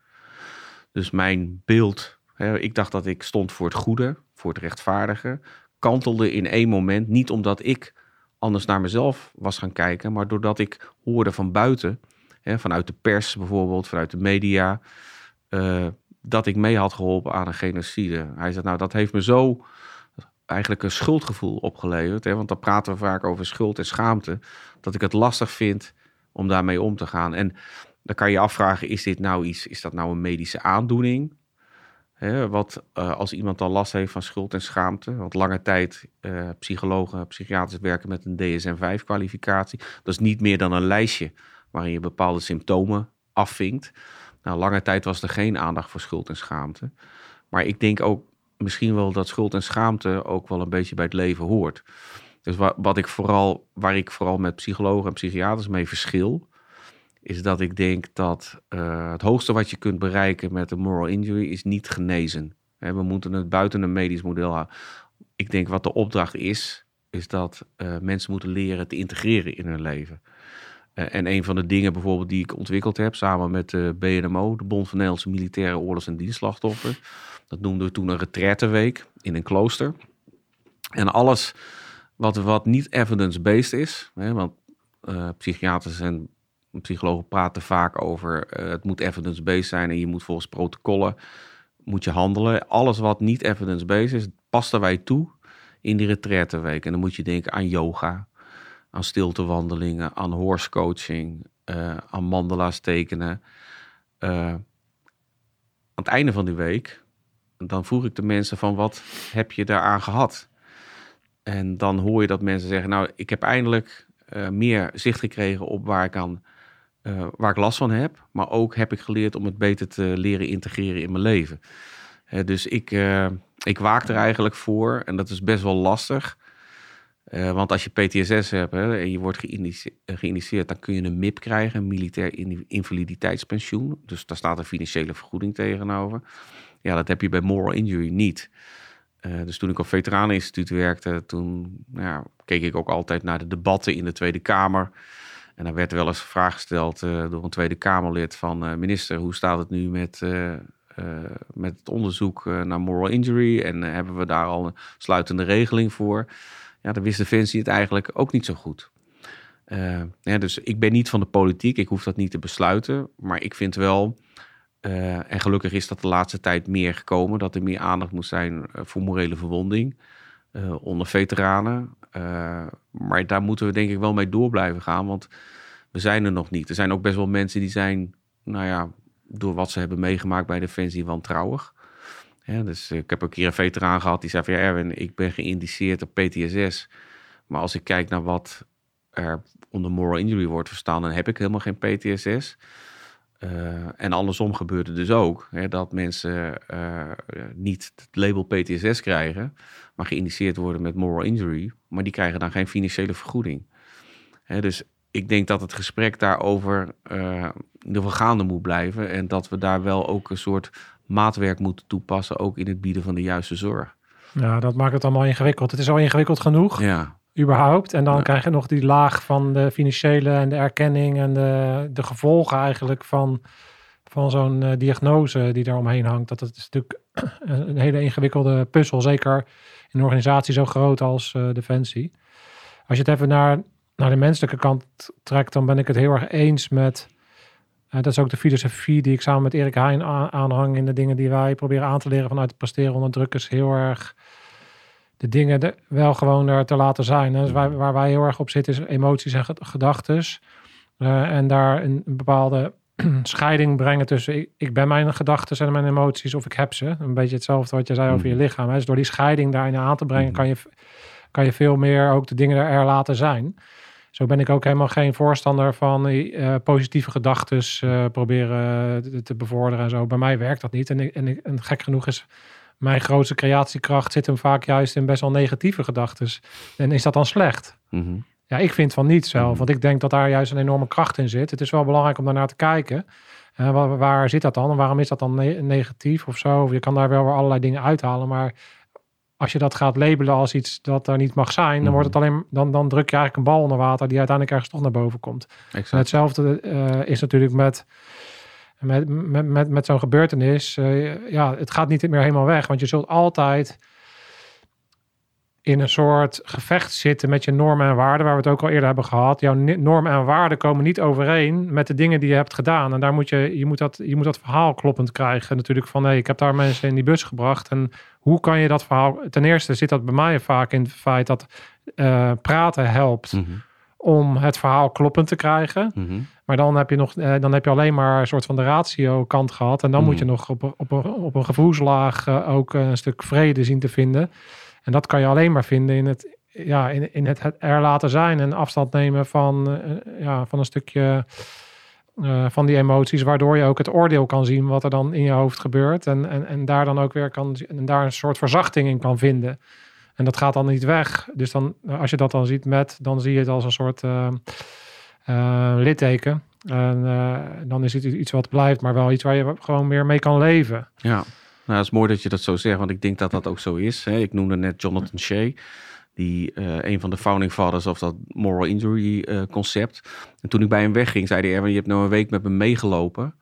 Dus mijn beeld, hè, ik dacht dat ik stond voor het goede, voor het rechtvaardige, kantelde in één moment. Niet omdat ik anders naar mezelf was gaan kijken, maar doordat ik hoorde van buiten, hè, vanuit de pers bijvoorbeeld, vanuit de media, uh, dat ik mee had geholpen aan een genocide. Hij zei, nou dat heeft me zo eigenlijk een schuldgevoel opgeleverd. Hè? Want dan praten we vaak over schuld en schaamte. Dat ik het lastig vind om daarmee om te gaan. En dan kan je afvragen, is dit nou iets, is dat nou een medische aandoening? Wat uh, als iemand dan last heeft van schuld en schaamte. Want lange tijd uh, psychologen, psychiaters werken met een DSM-5-kwalificatie. Dat is niet meer dan een lijstje waarin je bepaalde symptomen afvinkt. Nou, lange tijd was er geen aandacht voor schuld en schaamte. Maar ik denk ook misschien wel dat schuld en schaamte ook wel een beetje bij het leven hoort. Dus wat, wat ik vooral, waar ik vooral met psychologen en psychiaters mee verschil, is dat ik denk dat uh, het hoogste wat je kunt bereiken met een moral injury is niet genezen. we moeten het buiten een medisch model. Ik denk wat de opdracht is, is dat uh, mensen moeten leren te integreren in hun leven. Uh, en een van de dingen bijvoorbeeld die ik ontwikkeld heb samen met de BNMO, de Bond van Nederlandse Militaire Oorlogs- en Dienstslachtoffers. Dat noemden we toen een retraiteweek in een klooster. En alles wat, wat niet evidence-based is, hè, want psychiaters en psychologen praten vaak over uh, het moet evidence-based zijn en je moet volgens protocollen moet je handelen. Alles wat niet evidence-based is, pasten wij toe in die retraiteweek. En dan moet je denken aan yoga, aan stiltewandelingen, aan horse coaching, uh, aan mandala's tekenen. Uh, aan het einde van die week, dan vroeg ik de mensen van wat heb je daaraan gehad? En dan hoor je dat mensen zeggen, nou, ik heb eindelijk meer zicht gekregen op waar ik aan uh, waar ik last van heb. Maar ook heb ik geleerd om het beter te leren integreren in mijn leven. Dus ik, uh, ik waak er eigenlijk voor. En dat is best wel lastig. want als je PTSS hebt hè, en je wordt geïnitieerd, dan kun je een MIP krijgen, een militair invaliditeitspensioen. Dus daar staat een financiële vergoeding tegenover. Ja, dat heb je bij moral injury niet. dus toen ik op Veteraneninstituut werkte, toen ja, keek ik ook altijd naar de debatten in de Tweede Kamer. En dan werd er wel eens een vraag gesteld uh, door een Tweede Kamerlid van uh, minister, hoe staat het nu met, uh, met het onderzoek naar moral injury en hebben we daar al een sluitende regeling voor? Ja, dan wist Defensie het eigenlijk ook niet zo goed. ja, dus ik ben niet van de politiek, ik hoef dat niet te besluiten, maar ik vind wel, en gelukkig is dat de laatste tijd meer gekomen, dat er meer aandacht moet zijn voor morele verwonding onder veteranen. Uh, maar daar moeten we denk ik wel mee door blijven gaan, want we zijn er nog niet. Er zijn ook best wel mensen die zijn, nou ja, door wat ze hebben meegemaakt bij Defensie wantrouwig. Ja, dus ik heb een keer een veteraan gehad die zei van ja, Erwin, ik ben geïndiceerd op PTSS. Maar als ik kijk naar wat er onder moral injury wordt verstaan, dan heb ik helemaal geen PTSS. Uh, en andersom gebeurt het dus ook. Hè, dat mensen uh, niet het label PTSS krijgen, maar geïndiceerd worden met moral injury. Maar die krijgen dan geen financiële vergoeding. Hè, dus ik denk dat het gesprek daarover uh, in ieder geval gaande moet blijven. En dat we daar wel ook een soort maatwerk moeten toepassen, ook in het bieden van de juiste zorg. Ja, dat maakt het allemaal ingewikkeld. Het is al ingewikkeld genoeg. Ja überhaupt. En dan ja. krijg je nog die laag van de financiële en de erkenning en de, de gevolgen eigenlijk van, van zo'n uh, diagnose die daar omheen hangt. Dat, dat is natuurlijk een hele ingewikkelde puzzel, zeker in een organisatie zo groot als uh, Defensie. Als je het even naar, naar de menselijke kant trekt, dan ben ik het heel erg eens met... Uh, dat is ook de filosofie die ik samen met Erik Heijn aanhang in de dingen die wij proberen aan te leren vanuit het presteren onder druk is heel erg de dingen de, wel gewoon er te laten zijn. Dus waar, waar wij heel erg op zitten is emoties en gedachten. Uh, en daar een, bepaalde scheiding brengen tussen ik, ik ben mijn gedachten en mijn emoties of ik heb ze. Een beetje hetzelfde wat je zei over je Mhm. lichaam. Hè. Dus door die scheiding daarin aan te brengen, Mhm. kan, je, kan je veel meer ook de dingen er laten zijn. Zo ben ik ook helemaal geen voorstander van eh, positieve gedachten proberen te, te bevorderen en zo. Bij mij werkt dat niet. En, ik, en, ik, en gek genoeg is mijn grootste creatiekracht zit hem vaak juist in best wel negatieve gedachten. En is dat dan slecht? Mhm. Ja, ik vind van niet zelf. Mhm. Want ik denk dat daar juist een enorme kracht in zit. Het is wel belangrijk om daarnaar te kijken. Eh, waar, waar zit dat dan? En waarom is dat dan ne- negatief of zo? Je kan daar wel weer allerlei dingen uithalen. Maar als je dat gaat labelen als iets dat er niet mag zijn, dan, Mhm. wordt het alleen, dan, dan druk je eigenlijk een bal onder water die uiteindelijk ergens toch naar boven komt. En Exact. hetzelfde eh, is natuurlijk met, met, met, met, zo'n gebeurtenis. Eh, ja, het gaat niet meer helemaal weg. Want je zult altijd in een soort gevecht zitten met je normen en waarden, waar we het ook al eerder hebben gehad. Jouw normen en waarden komen niet overeen met de dingen die je hebt gedaan. En daar moet je, je moet dat, je moet dat verhaal kloppend krijgen. Natuurlijk van, nee, ik heb daar mensen in die bus gebracht. En hoe kan je dat verhaal... Ten eerste zit dat bij mij vaak in het feit dat eh, praten helpt Mhm. Om het verhaal kloppend te krijgen. Mhm. Maar dan heb je, nog, eh, dan heb je alleen maar een soort van de ratio kant gehad. En dan moet je Mhm. nog op, een- op, een, op een gevoelslaag eh, ook een stuk vrede zien te vinden. En dat kan je alleen maar vinden in het, ja, in, in het, het er laten zijn en afstand nemen van, eh, ja, van een stukje van die emoties. Waardoor je ook het oordeel kan zien wat er dan in je hoofd gebeurt. En, en, en daar dan ook weer kan, en daar een soort verzachting in kan vinden. En dat gaat dan niet weg. Dus dan, als je dat dan ziet met, dan zie je het als een soort eh, eh, litteken. En eh, dan is het iets wat blijft, maar wel iets waar je gewoon meer mee kan leven. Ja, nou, het is mooi dat je dat zo zegt, want ik denk dat dat ook zo is. Hè. Ik noemde net Jonathan Shea, die een van de founding fathers of dat moral injury concept. En toen ik bij hem wegging, zei hij, Erwin, je hebt nou een week met me meegelopen.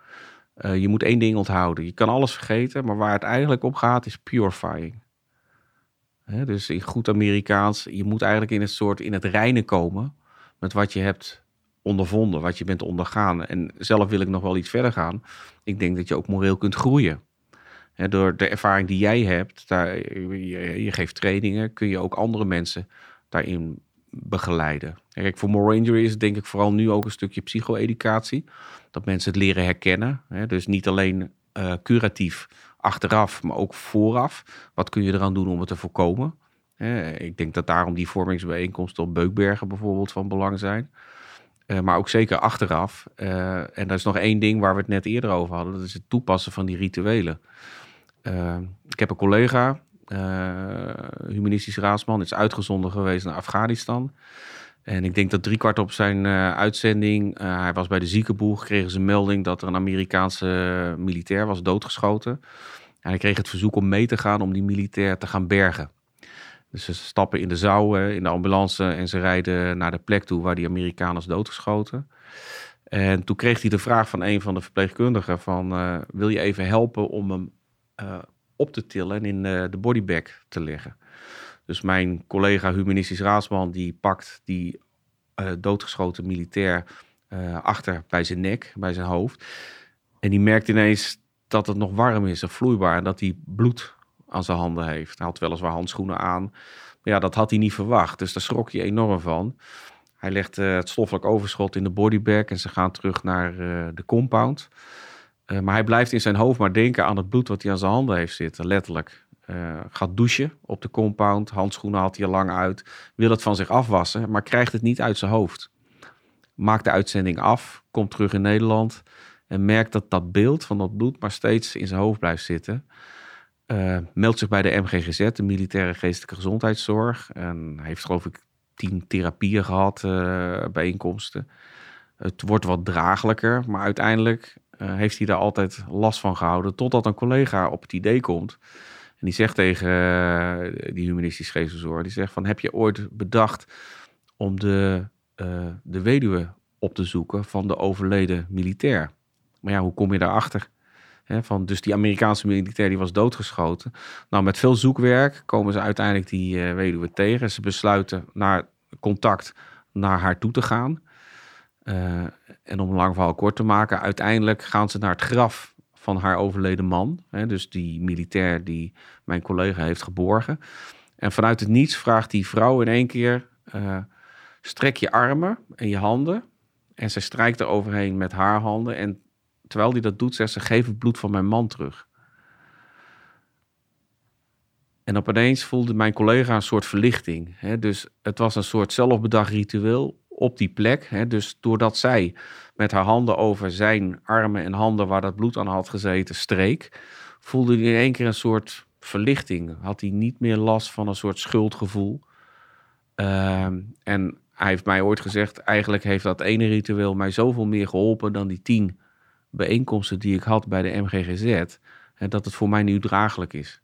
Je moet één ding onthouden. Je kan alles vergeten, maar waar het eigenlijk op gaat is purifying. Dus in goed Amerikaans, je moet eigenlijk in het soort in het reinen komen met wat je hebt ondervonden, wat je bent ondergaan. En zelf wil ik nog wel iets verder gaan. Ik denk dat je ook moreel kunt groeien. Door de ervaring die jij hebt, daar, je, geeft trainingen, kun je ook andere mensen daarin begeleiden. Kijk, voor Moral Injury is denk ik vooral nu ook een stukje psycho-educatie. Dat mensen het leren herkennen. Dus niet alleen eh, curatief achteraf, maar ook vooraf. Wat kun je eraan doen om het te voorkomen? Hè, ik denk dat daarom die vormingsbijeenkomsten op Beukbergen bijvoorbeeld van belang zijn. Eh, maar ook zeker achteraf. Eh, en dat is nog één ding waar we het net eerder over hadden. Dat is het toepassen van die rituelen. Eh, ik heb een collega, eh, humanistisch raadsman, is uitgezonden geweest naar Afghanistan. En ik denk dat driekwart op zijn eh, uitzending, eh, hij was bij de ziekenboeg, kregen ze een melding dat er een Amerikaanse militair was doodgeschoten. En hij kreeg het verzoek om mee te gaan om die militair te gaan bergen. Dus ze stappen in de zouw, eh, in de ambulance en ze rijden naar de plek toe waar die Amerikaan is doodgeschoten. En toen kreeg hij de vraag van een van de verpleegkundigen van, eh, wil je even helpen om hem eh, op te tillen en in eh, de bodybag te leggen? Dus mijn collega humanistisch raadsman die pakt die eh, doodgeschoten militair eh, achter bij zijn nek, bij zijn hoofd. En die merkt ineens dat het nog warm is en vloeibaar en dat hij bloed aan zijn handen heeft. Hij had weliswaar handschoenen aan. Maar ja, dat had hij niet verwacht. Dus daar schrok hij enorm van. Hij legt eh, het stoffelijk overschot in de bodybag en ze gaan terug naar de compound. Maar hij blijft in zijn hoofd maar denken aan het bloed wat hij aan zijn handen heeft zitten, letterlijk. Eh, gaat douchen op de compound, handschoenen haalt hij er lang uit, wil het van zich afwassen, maar krijgt het niet uit zijn hoofd. Maakt de uitzending af, komt terug in Nederland en merkt dat dat beeld van dat bloed maar steeds in zijn hoofd blijft zitten. Eh, meldt zich bij de MGGZ, de Militaire Geestelijke Gezondheidszorg. En heeft geloof ik tien therapieën gehad, eh, bijeenkomsten. Het wordt wat draaglijker, maar uiteindelijk heeft hij daar altijd last van gehouden. Totdat een collega op het idee komt. En die zegt tegen eh, die humanistisch geestverzorger, die zegt van, heb je ooit bedacht om de, eh, de weduwe op te zoeken van de overleden militair? Maar ja, hoe kom je daarachter? Hè, van, dus die Amerikaanse militair die was doodgeschoten. Nou, met veel zoekwerk komen ze uiteindelijk die eh, weduwe tegen. Ze besluiten naar contact naar haar toe te gaan. En om een lang verhaal kort te maken, uiteindelijk gaan ze naar het graf van haar overleden man. Hè, dus die militair die mijn collega heeft geborgen. En vanuit het niets vraagt die vrouw in één keer: eh, strek je armen en je handen. En ze strijkt er overheen met haar handen. En terwijl hij dat doet, zegt ze: geef het bloed van mijn man terug. En opeens voelde mijn collega een soort verlichting. Hè? Dus het was een soort zelfbedacht ritueel op die plek. Hè? Dus doordat zij met haar handen over zijn armen en handen waar dat bloed aan had gezeten streek, voelde hij in één keer een soort verlichting. Had hij niet meer last van een soort schuldgevoel. Ehm, en hij heeft mij ooit gezegd, eigenlijk heeft dat ene ritueel mij zoveel meer geholpen dan die tien bijeenkomsten die ik had bij de MGGZ. En dat het voor mij nu draaglijk is.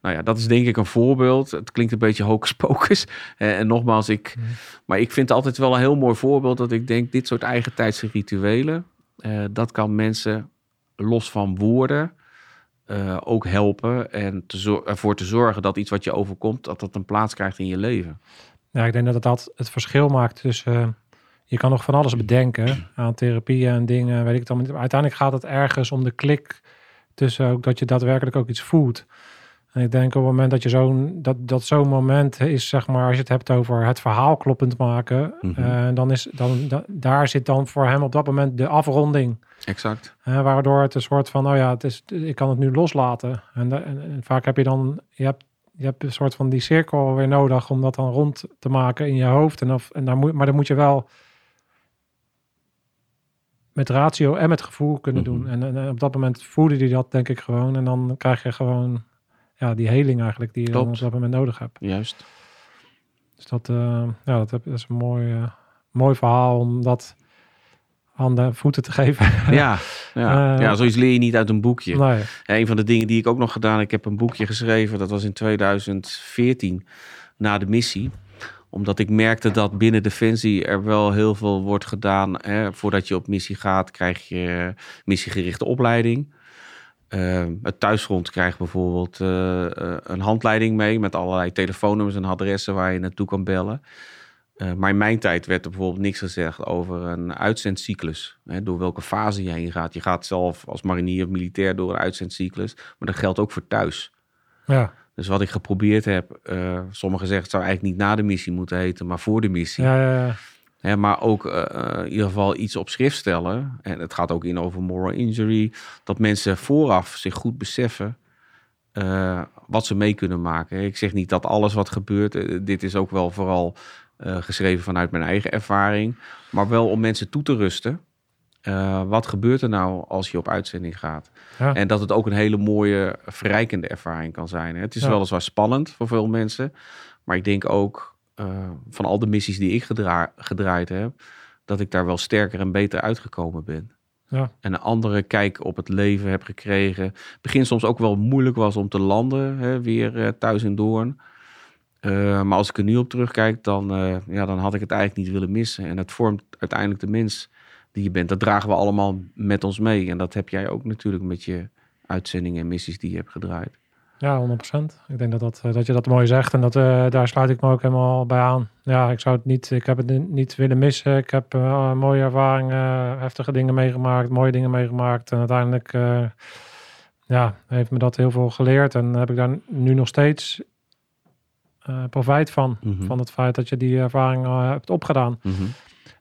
Nou ja, dat is denk ik een voorbeeld. Het klinkt een beetje hocus pocus. En nogmaals, ik, maar ik vind het altijd wel een heel mooi voorbeeld dat ik denk, dit soort eigen tijdse rituelen, eh, dat kan mensen los van woorden eh, ook helpen en te ervoor te zorgen dat iets wat je overkomt, dat dat een plaats krijgt in je leven. Ja, ik denk dat het dat het verschil maakt tussen, uh, je kan nog van alles bedenken aan therapieën en dingen, weet ik dan. Uiteindelijk gaat het ergens om de klik tussen ook dat je daadwerkelijk ook iets voelt. En ik denk op het moment dat je zo'n dat, dat zo'n moment is, zeg maar, als je het hebt over het verhaal kloppend maken, mm dan is dan, daar zit dan voor hem op dat moment de afronding. Exact. Uh, waardoor het een soort van, nou ja, het is, ik kan het nu loslaten. En, en, vaak heb je dan, je hebt, je hebt een soort van die cirkel weer nodig om dat dan rond te maken in je hoofd. En of, en daar moet, maar dan moet je wel met ratio en met gevoel kunnen doen. Mhm. En, en, op dat moment voelde hij dat, denk ik gewoon. En dan krijg je gewoon ja, die heling eigenlijk die je dan op dat moment nodig hebt. Juist. Dus dat, uh, ja, dat, is een mooi, uh, mooi verhaal om dat aan de voeten te geven. Ja, ja. Uh, ja zoiets leer je niet uit een boekje. Nee. een van de dingen die ik ook nog gedaan, ik heb een boekje geschreven, dat was in 2014 na de missie omdat ik merkte dat binnen Defensie er wel heel veel wordt gedaan. Hè. Voordat je op missie gaat, krijg je missiegerichte opleiding. Uh, het thuisgrond krijgt bijvoorbeeld uh, een handleiding mee met allerlei telefoonnummers en adressen waar je naartoe kan bellen. Uh, maar in mijn tijd werd er bijvoorbeeld niks gezegd over een uitzendcyclus. Hè, door welke fase je heen gaat. Je gaat zelf als marinier of militair door een uitzendcyclus. Maar dat geldt ook voor thuis. Ja. Dus wat ik geprobeerd heb, sommigen zeggen het zou eigenlijk niet na de missie moeten heten, maar voor de missie. Ja, ja, ja maar ook uh, in ieder geval iets op schrift stellen. En het gaat ook in over moral injury. Dat mensen vooraf zich goed beseffen uh, wat ze mee kunnen maken. Ik zeg niet dat alles wat gebeurt. dit is ook wel vooral geschreven vanuit mijn eigen ervaring. Maar wel om mensen toe te rusten. wat gebeurt er nou als je op uitzending gaat? Ja. En dat het ook een hele mooie, verrijkende ervaring kan zijn. Het is ja. weliswaar spannend voor veel mensen. Maar ik denk ook uh, van al de missies die ik gedra gedraaid heb, dat ik daar wel sterker en beter uitgekomen ben. Ja. En een andere kijk op het leven heb gekregen. Het begin soms ook wel moeilijk was om te landen, hè, weer uh, thuis in Doorn. Uh, maar als ik er nu op terugkijk, dan, ja, dan had ik het eigenlijk niet willen missen. En het vormt uiteindelijk de mens die je bent. Dat dragen we allemaal met ons mee. En dat heb jij ook natuurlijk met je uitzendingen en missies die je hebt gedraaid. Ja, 100%. Ik denk dat, dat, eh, dat je dat mooi zegt en dat, uh, daar sluit ik me ook helemaal bij aan. Ja, ik zou het niet, ik heb het niet willen missen. Ik heb uh, mooie ervaringen, heftige dingen meegemaakt, mooie dingen meegemaakt. En uiteindelijk uh, ja, heeft me dat heel veel geleerd en heb ik daar nu nog steeds profijt van. Mhm. Van het feit dat je die ervaring hebt opgedaan. Mm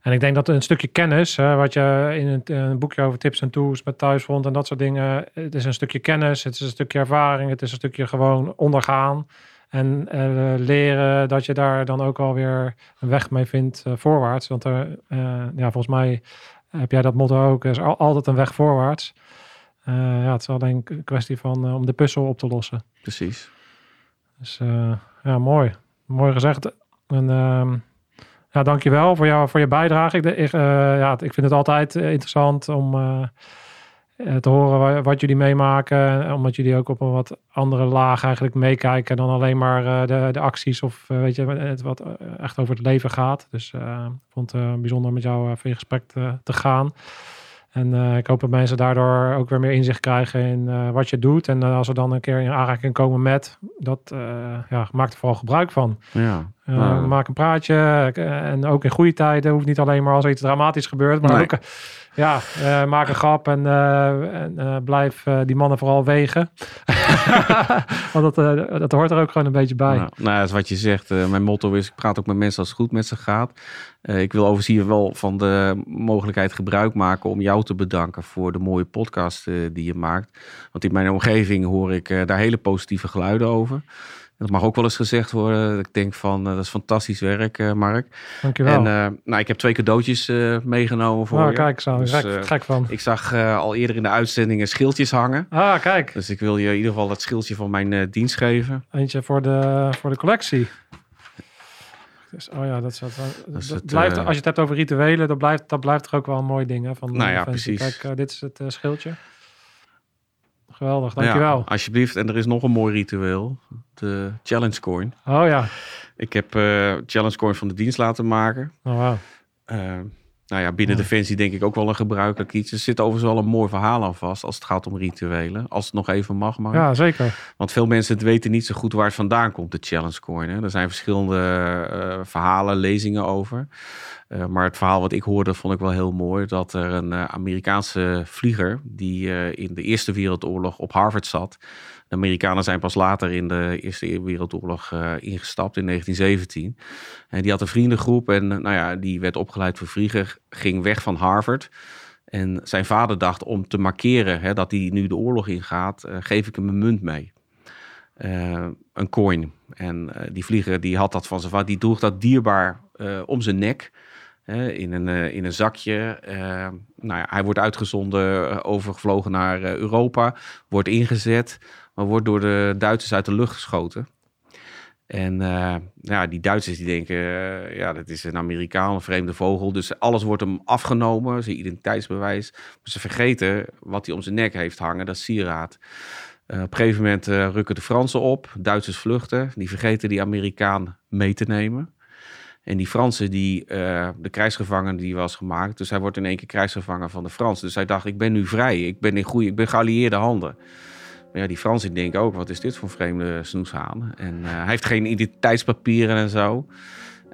en ik denk dat een stukje kennis, hè, wat je in het, een boekje over tips en tools met thuisfront en dat soort dingen, het is een stukje kennis, het is een stukje ervaring, het is een stukje gewoon ondergaan. En uh, leren dat je daar dan ook alweer een weg mee vindt uh, voorwaarts. Want uh, ja, volgens mij heb jij dat motto ook, er is altijd een weg voorwaarts. ja, het is alleen een kwestie van om de puzzel op te lossen. Precies. Dus ja, mooi. Mooi gezegd. En ehm, ja, dankjewel voor, jou, voor je bijdrage. Ik, ik, uh, ja, ik vind het altijd eh, interessant om uh, te horen wat jullie meemaken. Omdat jullie ook op een wat andere laag eigenlijk meekijken dan alleen maar de, de acties of weet je, het wat echt over het leven gaat. Dus vond het bijzonder met jou even in gesprek te, te gaan. En ik hoop dat mensen daardoor ook weer meer inzicht krijgen in wat je doet. En als ze dan een keer in aanraking komen met, dat ja, maakt er vooral gebruik van. Ja. Uh, Nou. Maken een praatje. eh, en ook in goede tijden. Hoeft niet alleen maar als er iets dramatisch gebeurt. Maar Nee. ook, eh, ja, eh, maak een grap. En, eh, en eh, blijf eh, die mannen vooral wegen. Want dat, eh, dat hoort er ook gewoon een beetje bij. Nou, nou, dat is wat je zegt. Eh, mijn motto is, ik praat ook met mensen als het goed met ze gaat. Eh, ik wil overigens hier wel van de mogelijkheid gebruik maken om jou te bedanken voor de mooie podcast eh, die je maakt. Want in mijn omgeving hoor ik eh, daar hele positieve geluiden over. Dat mag ook wel eens gezegd worden. Ik denk van, eh, dat is fantastisch werk, eh, Mark. Dankjewel. En eh, nou, ik heb twee cadeautjes meegenomen voor oh, je. kijk, zo. Dus, gek, gek van. Ik zag al eerder in de uitzendingen schildjes hangen. Ah, kijk. Dus ik wil je in ieder geval dat schildje van mijn dienst geven. Eentje voor de, voor de collectie. Dus, oh ja, dat, is, dat, dat het, blijft, als je het hebt over rituelen, dat blijft, dat blijft toch ook wel een mooi ding. Hè, van Nou ja, precies. Kijk, dit is het schildje. Geweldig, dankjewel. Ja, alsjeblieft. En er is nog een mooi ritueel. De challenge coin. Oh ja, Ik heb eh challenge coin van de dienst laten maken. oh wauw. Nou ja, binnen Ja. Defensie denk ik ook wel een gebruikelijk iets. Er zit overigens wel een mooi verhaal aan vast als het gaat om rituelen. Als het nog even mag, maar. Ja, zeker. Want veel mensen het weten niet zo goed waar het vandaan komt, de challenge coin. Hè. Er zijn verschillende eh, verhalen, lezingen over. Eh, maar het verhaal wat ik hoorde vond ik wel heel mooi. Dat er een eh, Amerikaanse vlieger die in de Eerste Wereldoorlog op Harvard zat. De Amerikanen zijn pas later in de Eerste Wereldoorlog eh, ingestapt in 1917. En die had een vriendengroep en eh, nou ja, die werd opgeleid voor vlieger. Ging weg van Harvard. En zijn vader dacht om te markeren hè, dat hij nu de oorlog ingaat, eh, geef ik hem een munt mee. Een coin. En die vlieger die had dat van zijn vader, die droeg dat dierbaar om zijn nek. in, een, in een zakje. Nou ja, hij wordt uitgezonden, overgevlogen naar Europa. Wordt ingezet, maar wordt door de Duitsers uit de lucht geschoten. En eh, ja, die Duitsers die denken, eh, ja, dat is een Amerikaan, een vreemde vogel. Dus alles wordt hem afgenomen, zijn identiteitsbewijs. Ze vergeten wat hij om zijn nek heeft hangen, dat sieraad. Eh, op een gegeven moment rukken de Fransen op, Duitsers vluchten. Die vergeten die Amerikaan mee te nemen. En die Fransen, die, de krijgsgevangen die was gemaakt. Dus hij wordt in één keer krijgsgevangen van de Fransen. Dus hij dacht, ik ben nu vrij. Ik ben in goede, ik ben geallieerde handen. Ja, die Fransen denken ook, wat is dit voor vreemde snoeshaan? En eh, hij heeft geen identiteitspapieren en zo.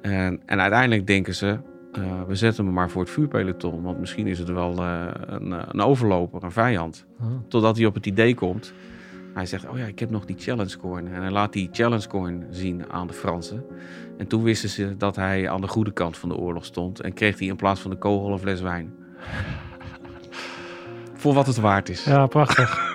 En, en uiteindelijk denken ze, eh, we zetten hem maar voor het vuurpeloton. Want misschien is het wel eh, een, een overloper, een vijand. Oh. Totdat hij op het idee komt. Hij zegt, oh ja, ik heb nog die challenge coin. En hij laat die challenge coin zien aan de Fransen. En toen wisten ze dat hij aan de goede kant van de oorlog stond. En kreeg hij in plaats van de kogel een fles wijn. Voor wat het waard is. Ja, prachtig.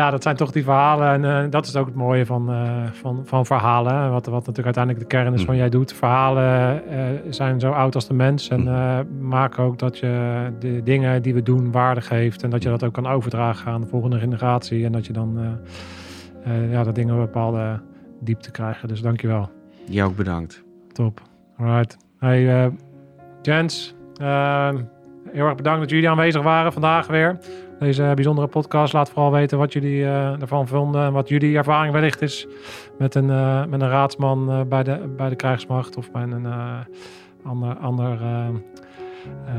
Ja, dat zijn toch die verhalen. En eh, dat is ook het mooie van, eh, van, van verhalen. Wat, wat natuurlijk uiteindelijk de kern is van Mhm. jij doet. Verhalen eh, zijn zo oud als de mens. En eh, maken ook dat je de dingen die we doen waarde geeft. En dat je dat ook kan overdragen aan de volgende generatie. En dat je dan ja, dat dingen een bepaalde diepte krijgen. Dus dankjewel. Jij ook bedankt. Top. Alright. Hey, Jens. heel erg bedankt dat jullie aanwezig waren vandaag weer. Deze bijzondere podcast. Laat vooral weten wat jullie eh, ervan vonden. En wat jullie ervaring wellicht is met een, eh, met een raadsman eh, bij, de, bij de krijgsmacht. Of bij een ander, ander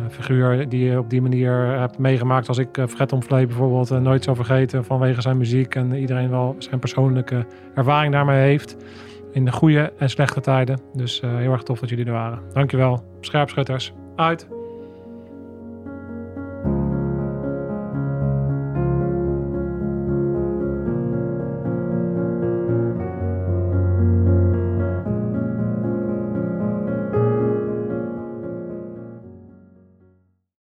figuur die je op die manier hebt meegemaakt. Als ik Fred Omvlee bijvoorbeeld nooit zal vergeten vanwege zijn muziek. En iedereen wel zijn persoonlijke ervaring daarmee heeft. In de goede en slechte tijden. Dus heel erg tof dat jullie er waren. Dankjewel. Scherpschutters. Uit.